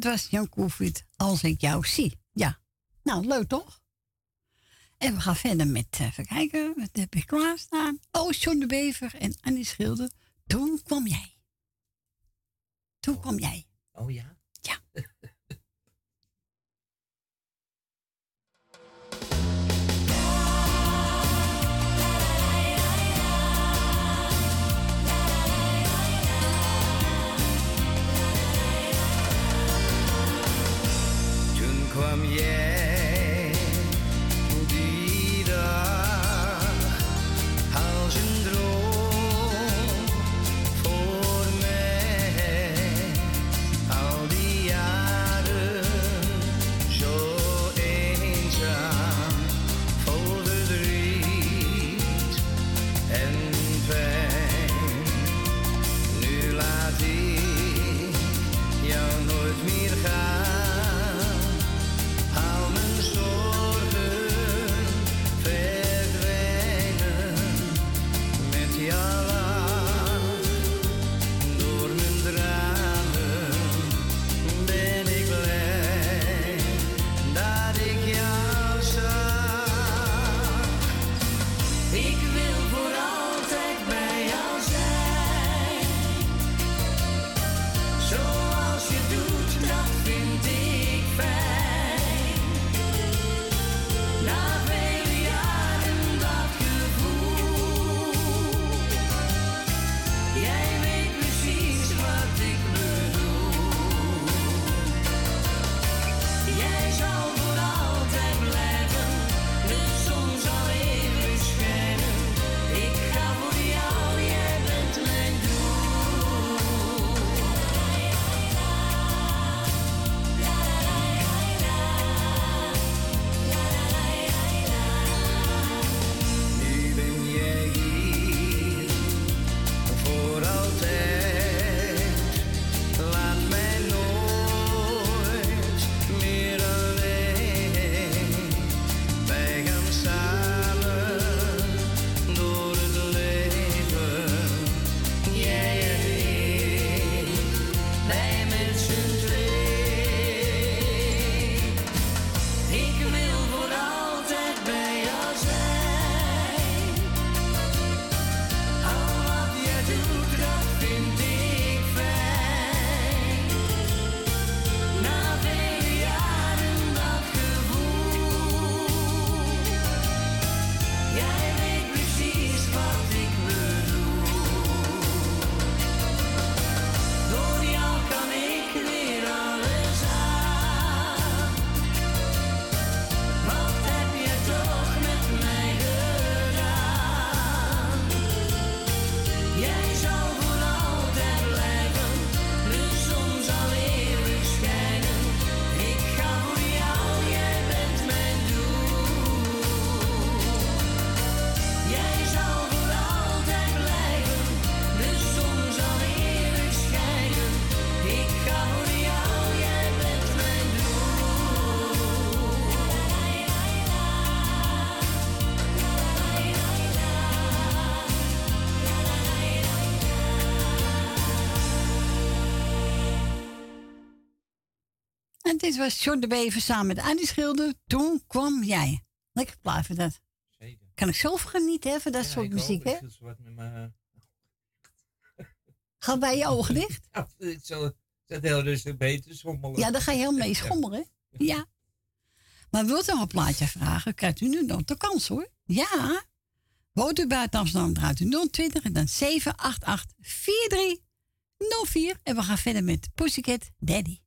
Dat was Jan Koevoet, als ik jou zie. Ja, nou leuk toch? En we gaan verder met, eh, even kijken, wat heb ik klaarstaan? Oh, John de Bever en Annie Schilder. Toen kwam jij. Toen kwam jij. Oh ja? Ja. dit was John de Bever samen met Annie Schilder. Toen kwam jij. Lekker plaat voor dat. Zeker. Kan ik zelf genieten hè, van dat Ja, soort muziek, hè? Mijn- Gaat bij je ogen dicht? Ja, ik zal zet heel rustig beter schommelen. Ja, dan ga je heel mee schommelen? Ja. Maar wilt u nog een plaatje vragen, krijgt u nu nog de kans, hoor. Ja. Woont u buiten Amsterdam, draait u 020 en dan 788 4304. En we gaan verder met Pussycat Daddy.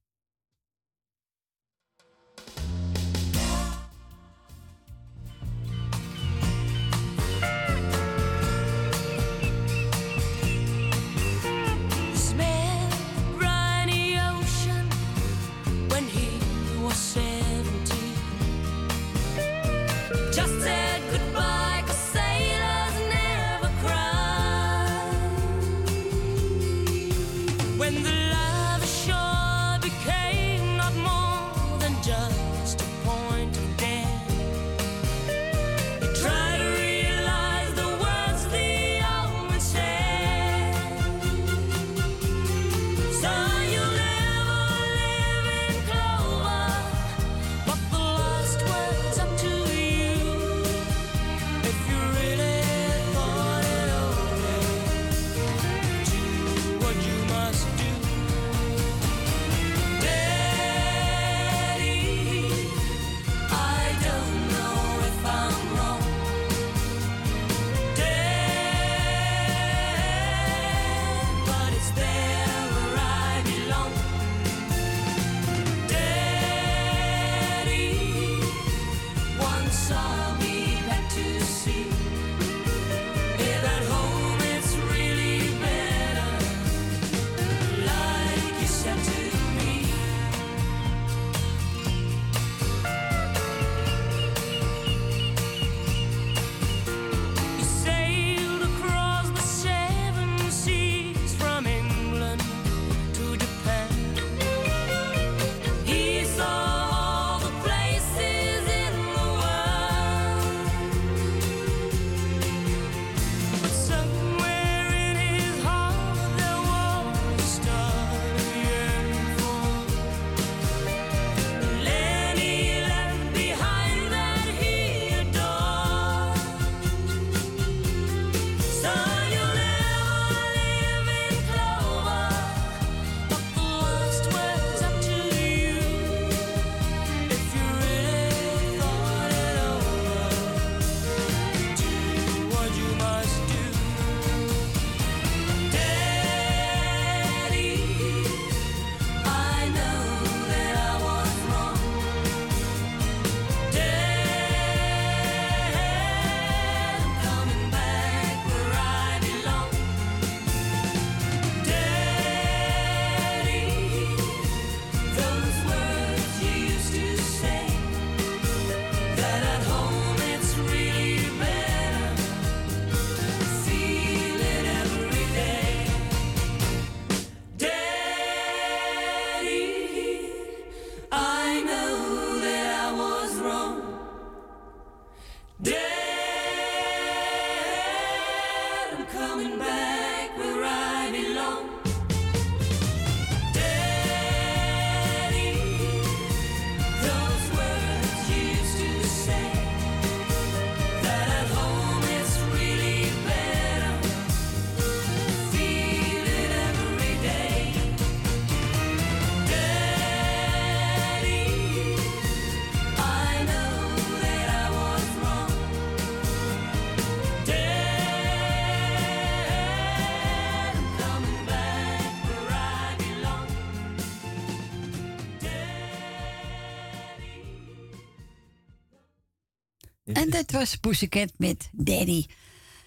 Dat was Pussycat met Daddy.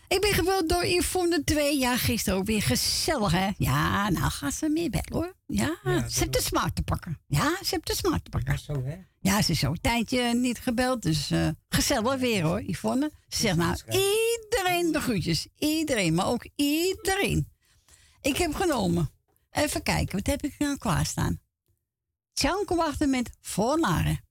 Ik ben gebeld door Yvonne 2. Ja, gisteren ook weer gezellig, hè? Ja, nou gaat ze meer bellen, hoor. Ja, ze heeft de smaak te pakken. Ja, ze heeft de smaak te pakken. Zo, hè? Ja, ze is zo een tijdje niet gebeld, dus eh, gezellig weer, hoor, Yvonne. Ze zegt nou, iedereen de groetjes. Iedereen, maar ook iedereen. Ik heb genomen. Even kijken, wat heb ik nou klaarstaan? Tjanko wachten met voornaren.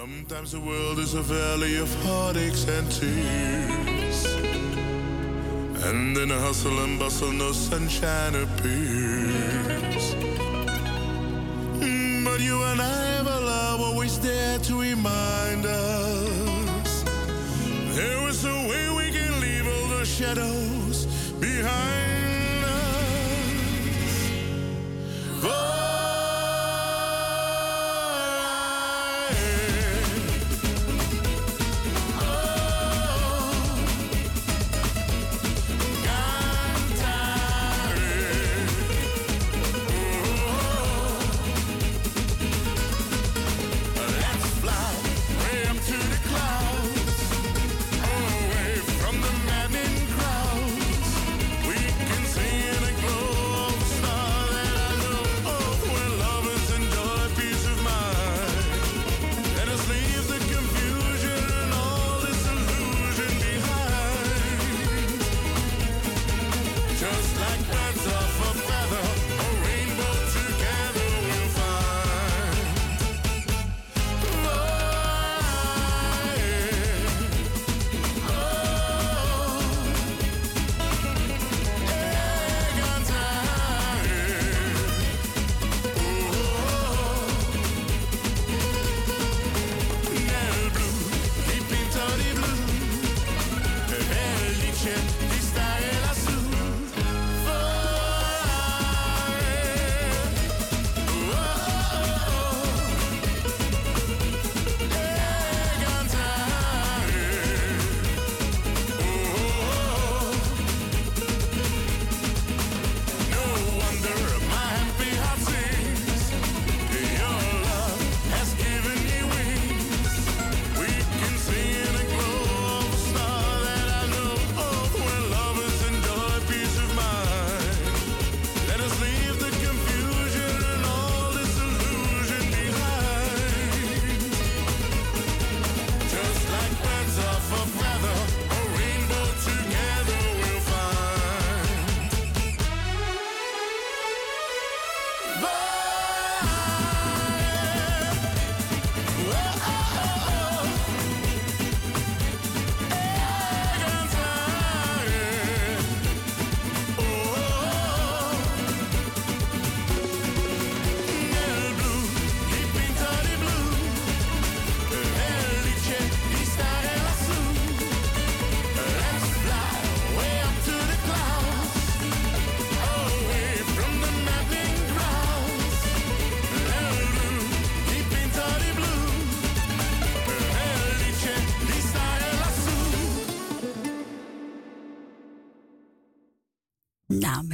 Sometimes the world is a valley of heartaches and tears. And in a hustle and bustle, no sunshine appears. Mm, But you and I have a love always there to remind us there is a way we can leave all the shadows behind us. For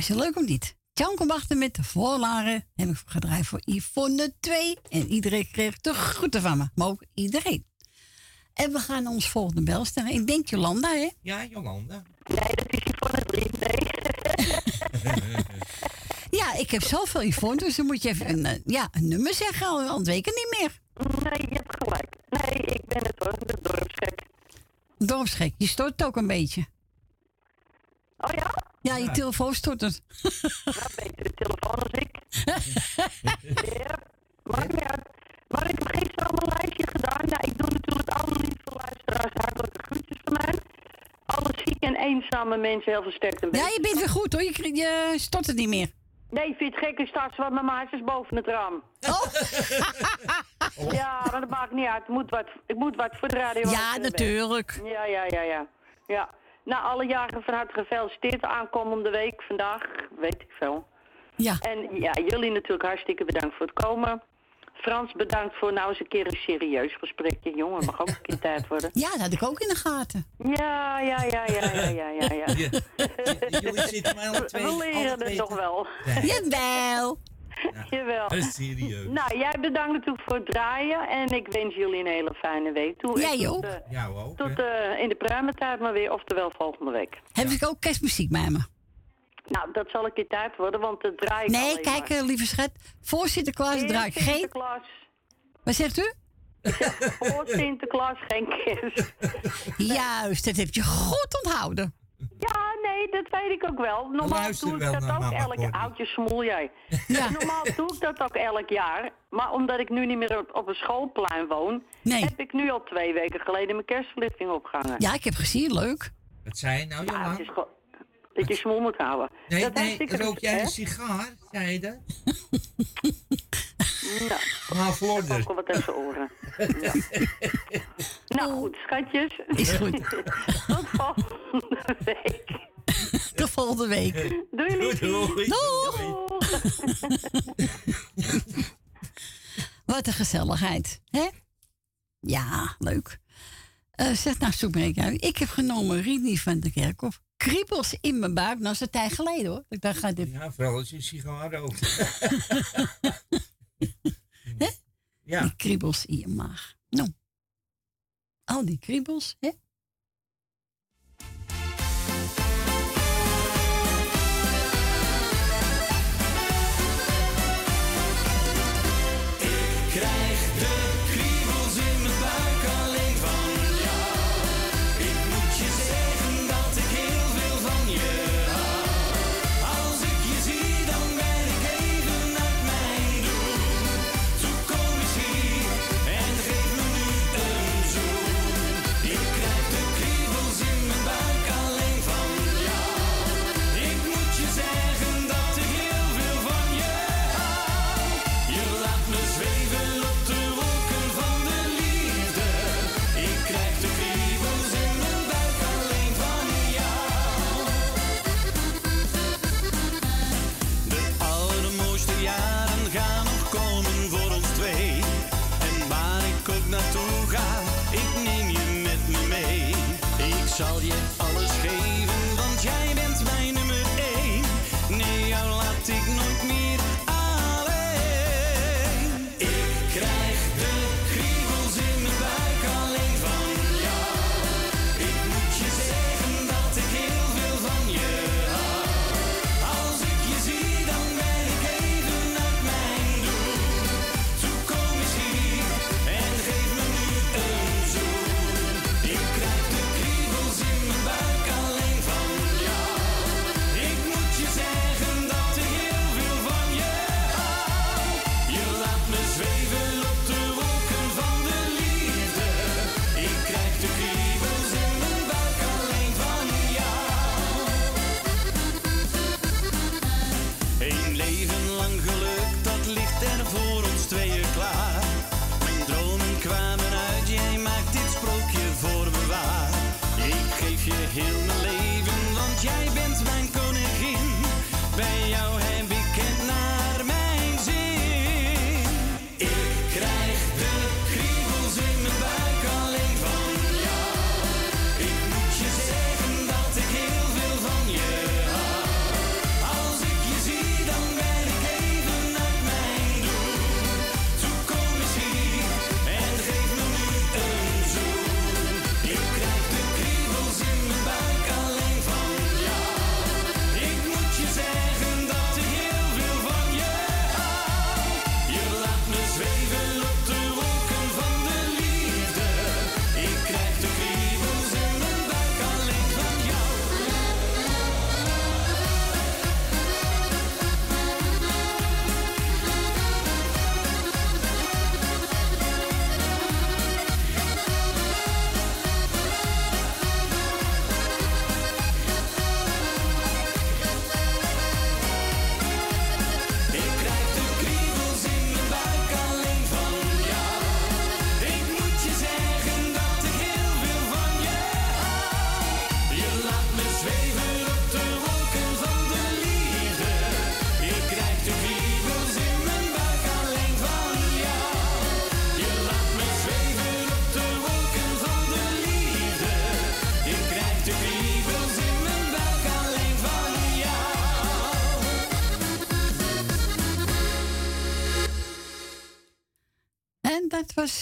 Maar is het leuk of niet? Jan wachten met de voorlaren. Heb ik gedraaid voor Yvonne 2. En iedereen kreeg de groeten van me. Maar ook iedereen. En we gaan ons volgende bel stellen. Ik denk Jolanda, hè? Ja, Jolanda. Nee, dat is Yvonne 3. Nee. ja, ik heb zoveel Yvonne, dus dan moet je even een, eh, ja, een nummer zeggen. Want weet ik het niet meer. Nee, je hebt gelijk. Nee, ik ben het hoor, de dorpsgek. Dorpsgek, je stort ook een beetje. Oh ja? Ja, je telefoon stort het. Nou, beter de telefoon als ik. ja, maakt niet uit. Maar ik heb gisteren al een lijstje gedaan. Nou, ik doe natuurlijk alle lieve luisteraars hartelijke groetjes van mij. Alle zieke en eenzame mensen heel veel sterkte. Ja, je bent weer goed hoor. Je, je stort het niet meer. Nee, vind je het gek? Er staat wat mijn maatjes boven het raam. Ja, maar dat maakt niet uit. Ik moet wat, ik moet wat voor de radio. Ja, natuurlijk. Ja, ja, ja, ja. ja. Nou, alle jaren van harte gefeliciteerd. Aankomende week, vandaag, weet ik veel. Ja. En ja, jullie natuurlijk hartstikke bedankt voor het komen. Frans, bedankt voor nou eens een keer een serieus gesprekje. Jongen, mag ook een keer tijd worden. Ja, dat had ik ook in de gaten. Ja, ja, ja, ja, ja, ja, ja. ja. Jullie zitten mij alle twee. We leren het toch wel. Nee. Jawel. Jawel. Serieus. Nou, jij bedankt natuurlijk voor het draaien. En ik wens jullie een hele fijne week toe. Jij ook. eh, Ja, ook. tot eh, in de pruimentijd maar weer, oftewel volgende week. Heb ik ook kerstmuziek bij me? Nou, dat zal een keer tijd worden, want het draai ik Nee, kijk, maar. eh, lieve schat. Voor Sinterklaas Eerst draai ik geen... Sinterklaas. Wat zegt u? Voor Sinterklaas geen kerst. Juist, dat heb je goed onthouden. Ja, nee, dat weet ik ook wel. Normaal doe ik dat ook elk jaar. Oudje smoel jij. Ja. Normaal doe ik dat ook elk jaar. Maar omdat ik nu niet meer op, een schoolplein woon... Heb ik nu al twee weken geleden mijn kerstverlichting opgehangen. Ja, ik heb gezien. Leuk. Wat zei je nou, ja, Johan? Dat je smoel moet houden. Nee, dat nee, ik rook jij een sigaar, zei je dat? Nou, maar Flor dus. Wat uit zijn oren. Nou goed, schatjes. Is goed. Tot volgende week. de volgende week. Doei, doei. doei. Wat een gezelligheid, hè? Ja, leuk. Eh, uh, zegt nou, zoek me uit. Ik heb genomen Rini van de Kerkhof. Kriebels in mijn buik. Nou, is tijd geleden hoor. Ik dacht, gaat dit... Ja, vooral als je een sigaar ook. ja. Die kriebels in je maag. Nou. Al die kriebels, hè?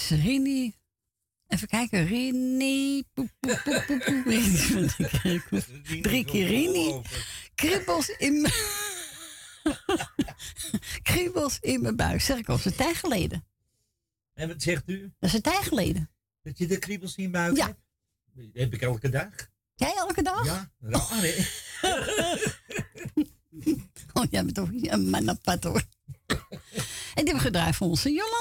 Rini. Even kijken, Rini. Poep, poep, poep, poep, poep. Drie keer Rini. Kribbels in mijn. kribbels in mijn buik, zeg ik al. ze is een tijd geleden. En wat zegt u? Dat is een tijd geleden. Dat je de kriebels in je buik hebt? Dat heb ik elke dag. Jij elke dag? Ja, oh, jij bent toch een mijn apart en die hebben gedraaid voor onze jongen.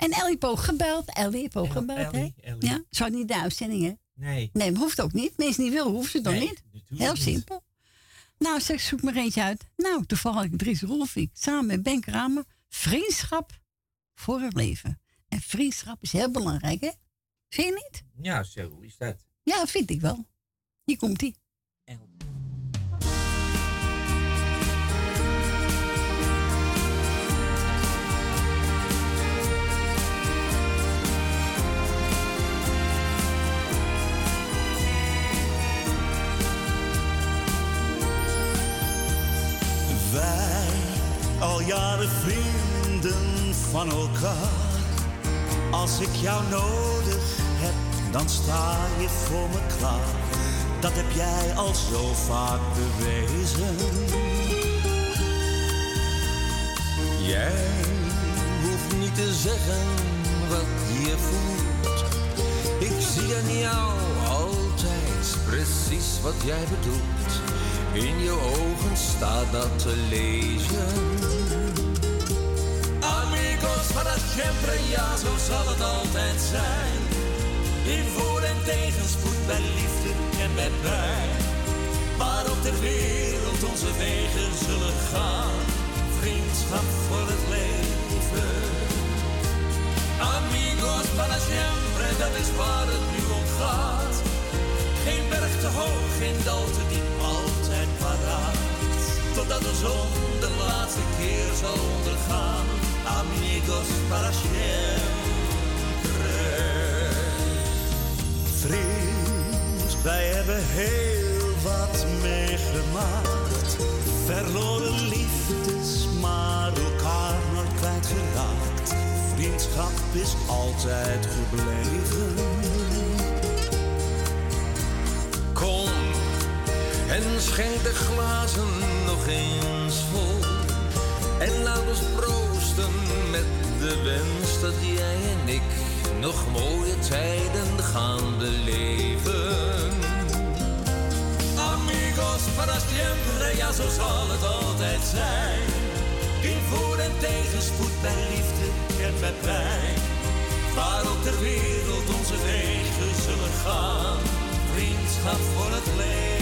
En Ellie Po gebeld. Ellie Po gebeld, hè? Ja, zou niet de uitzending, hè? Nee. Nee, maar hoeft ook niet. Mensen niet wil, hoeven ze dan niet. Heel simpel. Nou, zeg, zoek maar eentje uit. Nou, toevallig Dries Rolfie, samen met Ben Kramer. Vriendschap voor het leven. En vriendschap is heel belangrijk, hè? Vind je niet? Ja, zo is dat. Ja, vind ik wel. Hier komt-ie. Jaren vrienden van elkaar. Als ik jou nodig heb, dan sta je voor me klaar. Dat heb jij al zo vaak bewezen. Jij hoeft niet te zeggen wat je voelt. Ik zie aan jou altijd precies wat jij bedoelt. In je ogen staat dat te lezen. Amigos para siempre, ja, zo zal het altijd zijn. In voor- en tegenspoed, bij liefde en bij pijn. Waar op de wereld onze wegen zullen gaan. Vriendschap voor het leven. Amigos para siempre, dat is waar het nu om gaat. Geen berg te hoog, geen dal te diep, altijd paraat. Totdat de zon de laatste keer zal ondergaan. Amigos para siempre. Vriend, wij hebben heel wat meegemaakt. Verloren liefdes, maar elkaar nooit kwijtgeraakt. Vriendschap is altijd gebleven. En schenk de glazen nog eens vol. En laat ons proosten met de wens dat jij en ik nog mooie tijden gaan beleven. Amigos para siempre, ja zo zal het altijd zijn. In voor- en tegenspoed, bij liefde en bij pijn. Waar ook ter wereld onze wegen zullen gaan. Vriendschap voor het leven.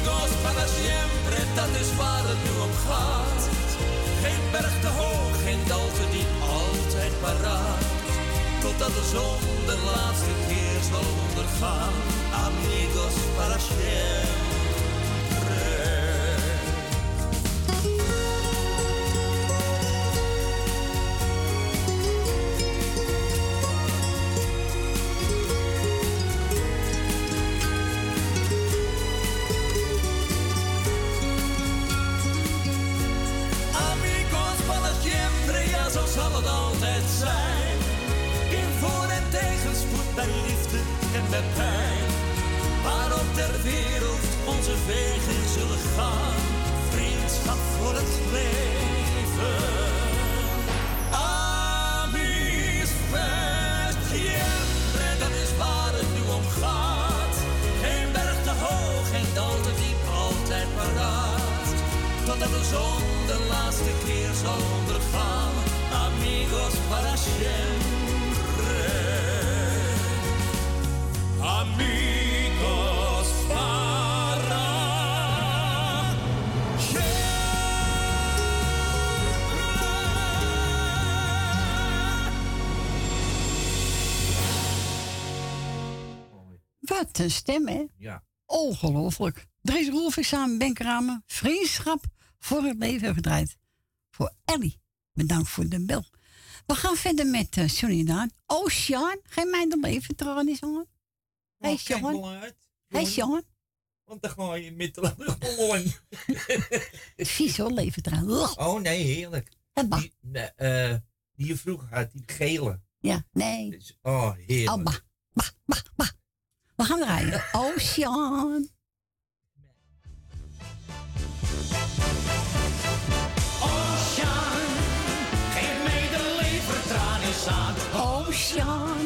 Amigos para siempre, dat is waar het nu om gaat. Geen berg te hoog, geen dal te diep, altijd paraat. Totdat de zon de laatste keer zal ondergaan. Amigos para siempre. En bij pijn. Waar op ter wereld onze wegen zullen gaan. Vriendschap voor het leven. Amis siempre, dat is waar het nu om gaat. Geen berg te hoog, geen dal te diep, altijd paraat. Totdat de zon de laatste keer zal ondergaan. Amigos para siempre. Wat een stem, hè? Ja. Ongelooflijk. Dries Rolfing samen met Ben Kramer. Vriendschap voor het leven gedraaid. Voor Ellie. Bedankt voor de bel. We gaan verder met uh. Oh, Sean. Ga je mij de leven tranen zongen? Hey. Hey, Sean. Want dan ga je de gewoon. Vies hoor, leven tranen. Oh nee, heerlijk. Die, nee, eh, die je vroeger had, die gele. Ja, nee. Dus, oh, heerlijk. Oh, bah, bah, bah, bah. We gaan draaien. Oh, Sean. Oceaan, geef mij de levertraan eens aan. Oceaan,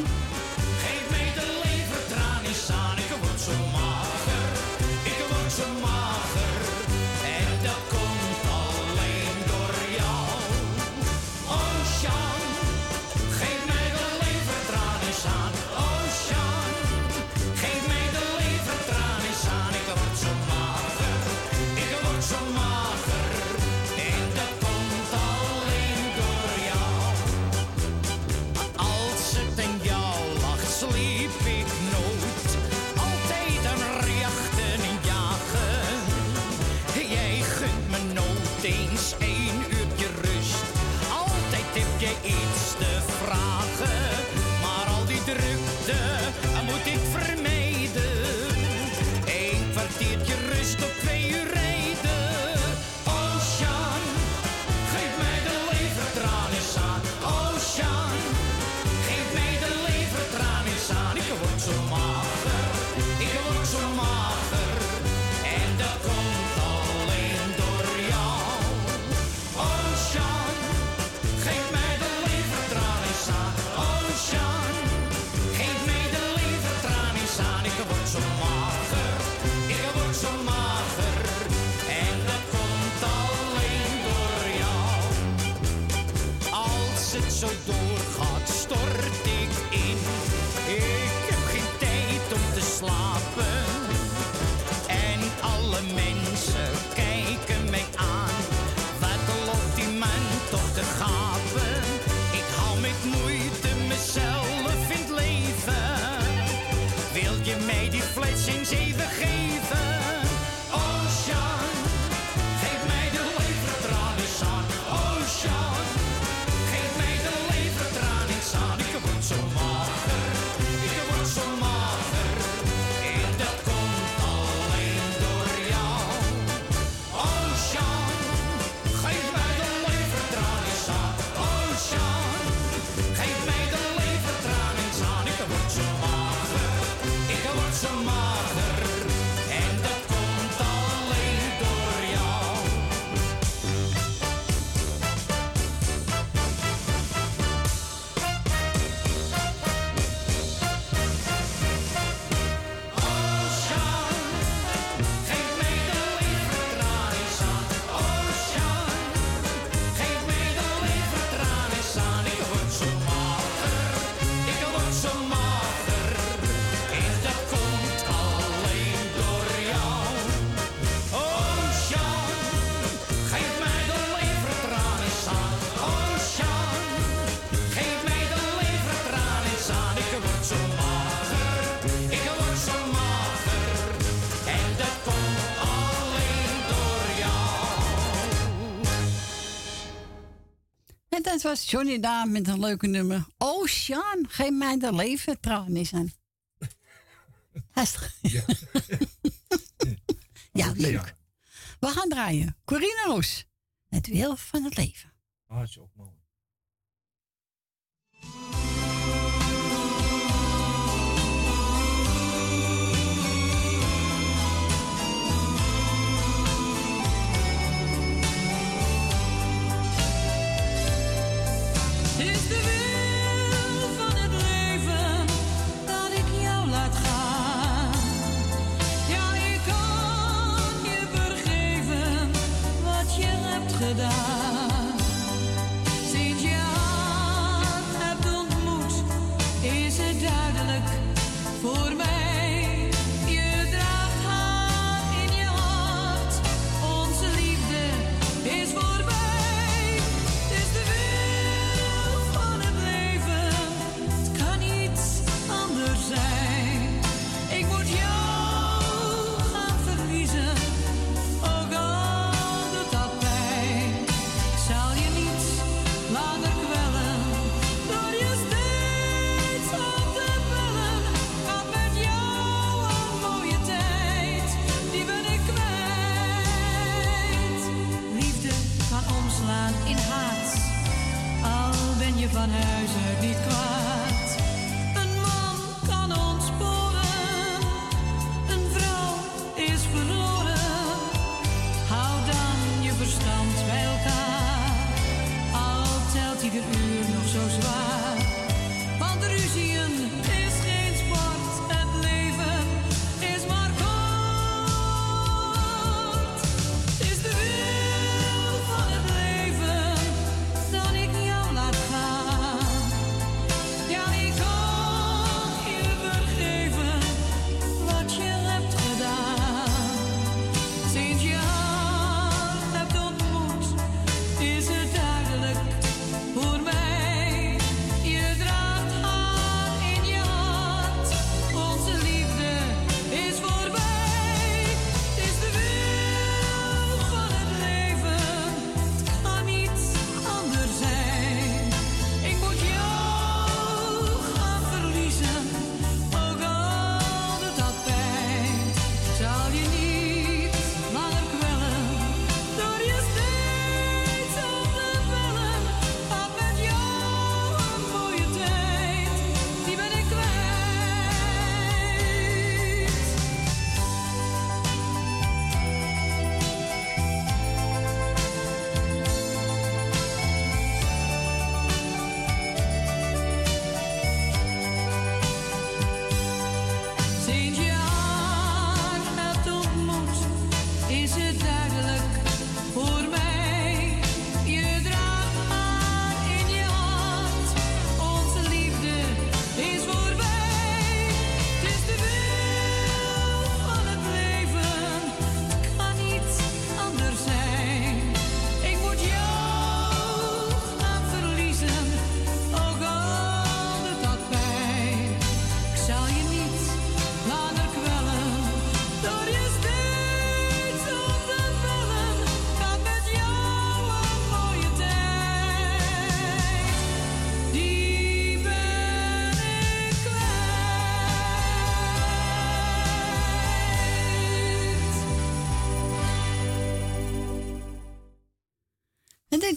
was Johnny daar met een leuke nummer. Oh, Sjaan, geef mij de leven trouwens. aan. Ja. ja, leuk. We gaan draaien. Corine Roos.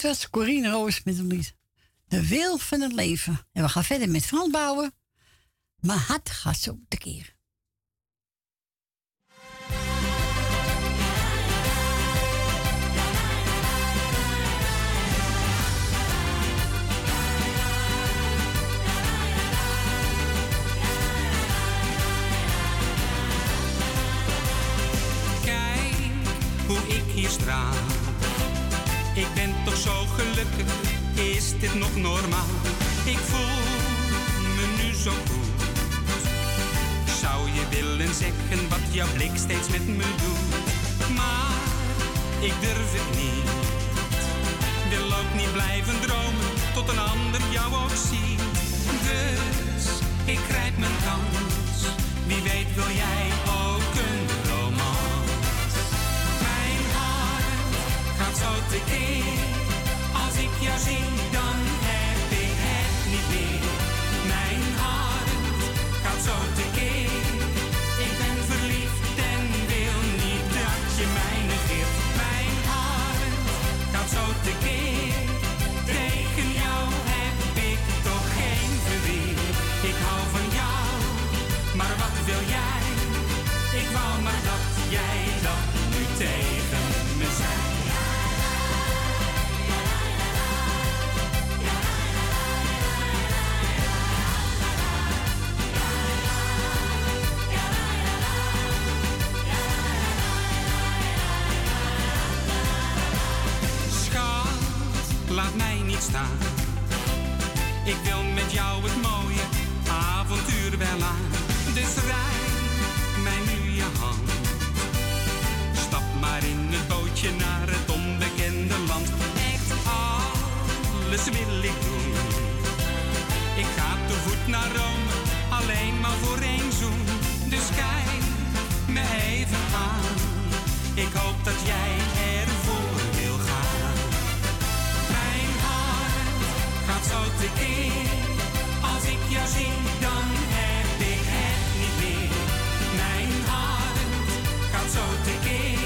Was Corine Roos met een lied. De wil van het leven. En we gaan verder met Frans bouwen. Maar hart gaat zo tekeer. Kijk hoe ik hier straal. Ik ben dit nog normaal? Ik voel me nu zo goed. Zou je willen zeggen wat jouw blik steeds met me doet? Maar ik durf het niet. Wil ook niet blijven dromen tot een ander jou ook ziet. Dus ik grijp mijn kans. Wie weet wil jij ook een romans. Mijn hart gaat zo tekeer. Als ik jou zie, zo tekeer. Tegen laat mij niet staan. Ik wil met jou het mooie avontuur wel aan. Dus reik mij nu je hand. Stap maar in het bootje naar het onbekende land. Echt alles wil ik doen. Ik ga te voet naar Rome, alleen maar voor één zoen. Dus kijk me even aan. Ik hoop dat jij ervoor gaat zo tekeer. Als ik jou zie, dan heb ik het niet meer. Mijn hart gaat zo tekeer.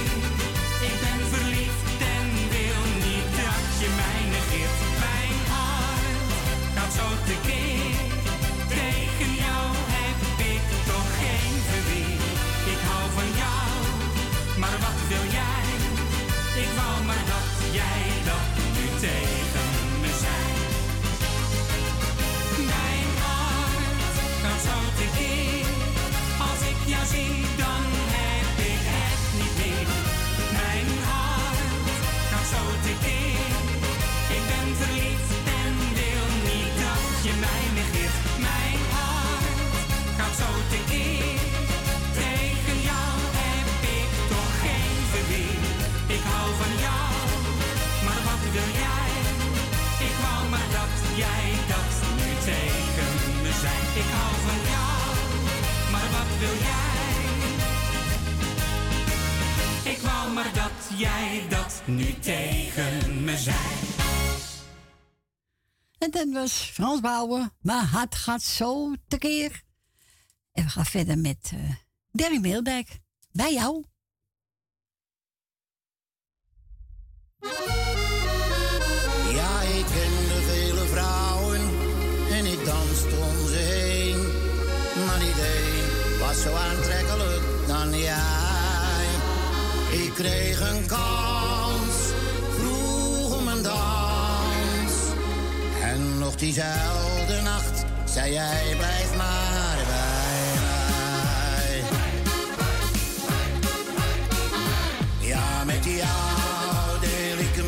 Wil jij? Ik wou maar dat jij dat nu tegen me zei. En dat was Frans Bouwen. Mijn hart gaat zo tekeer. En we gaan verder met eh Derry Meeldijk. Bij jou. Was zo aantrekkelijk dan jij. Ik kreeg een kans, vroeg om een dans. En nog diezelfde nacht zei jij, blijf maar bij mij. Ja, met jou deel ik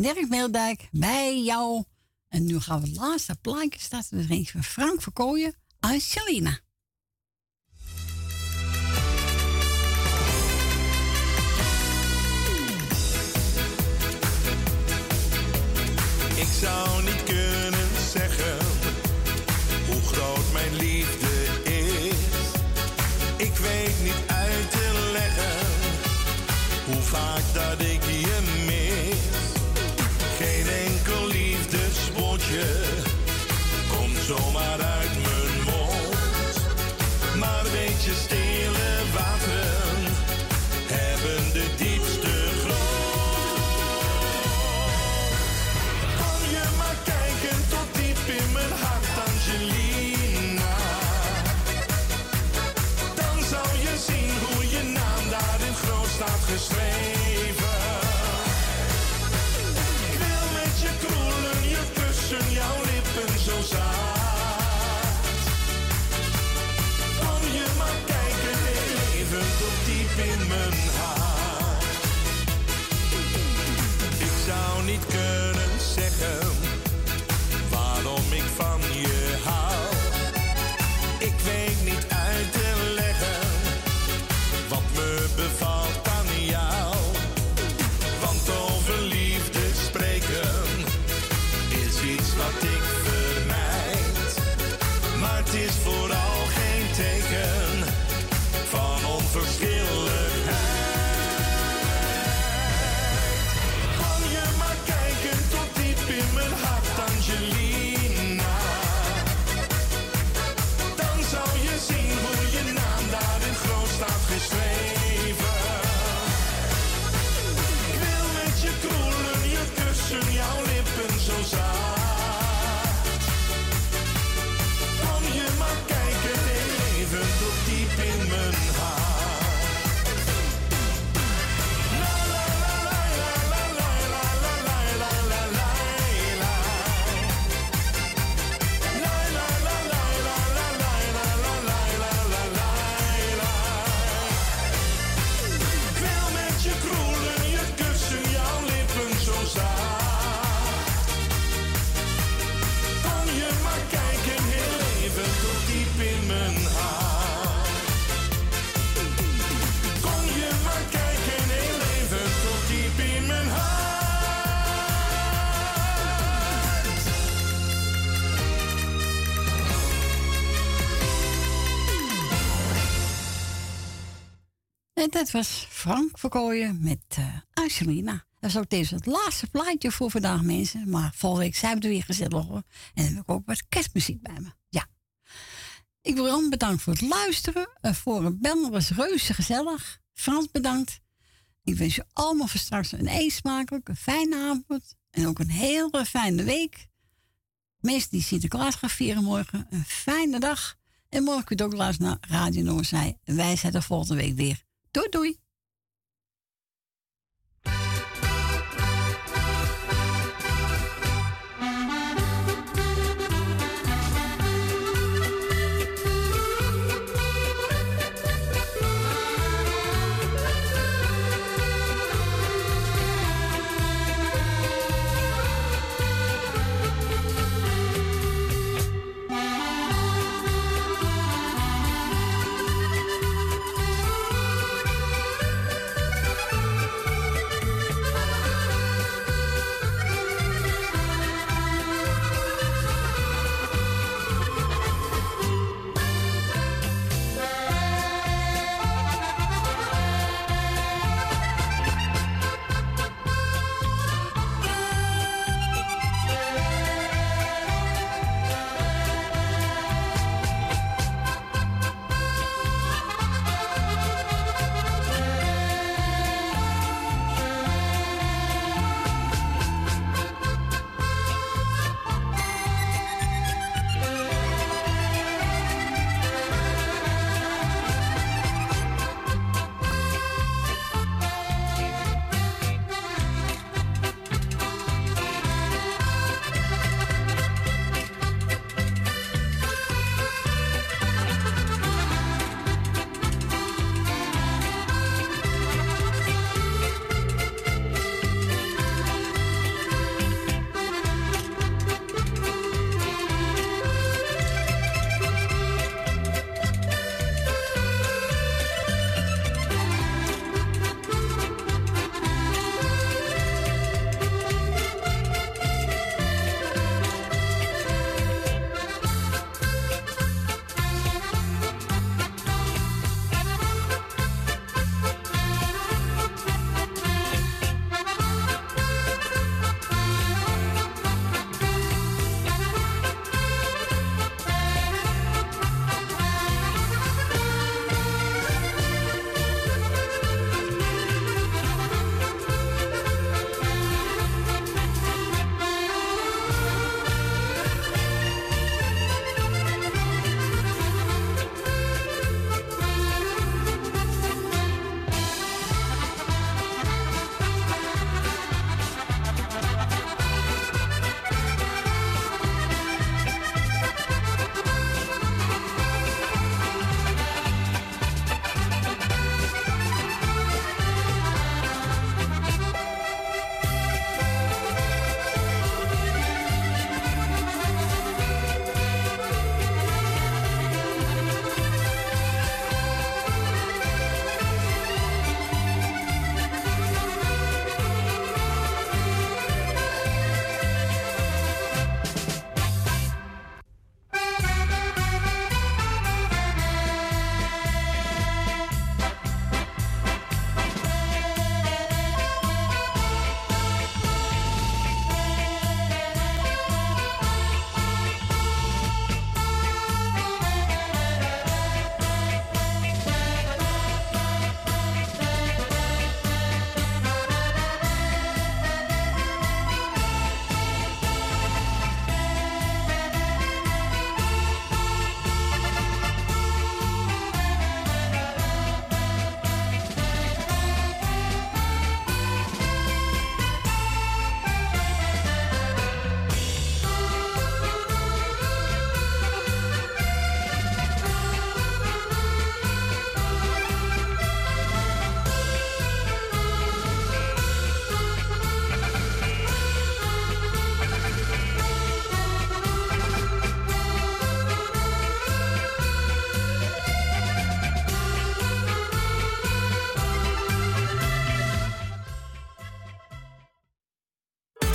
Dirk Meeldijk bij jou. En nu gaan we het laatste plaatje starten. Dat eens van Frank Verkooyen aan Selena. Het dat was Frank Verkooyen met uh, Angelina. Dat is ook het laatste plaatje voor vandaag, mensen. Maar volgende week zijn we er weer gezellig hoor. En dan heb ik ook wat kerstmuziek bij me. Ja. Ik wil Ron bedankt voor het luisteren. en voor het bellen was reuze gezellig. Frans bedankt. Ik wens je allemaal voor straks een eetsmakelijke, fijne avond. En ook een hele fijne week. Mensen die Sinterklaas gaan vieren morgen, een fijne dag. En morgen kunt ook luisteren naar Radio Noordzij. Wij zijn er volgende week weer. Doei doei.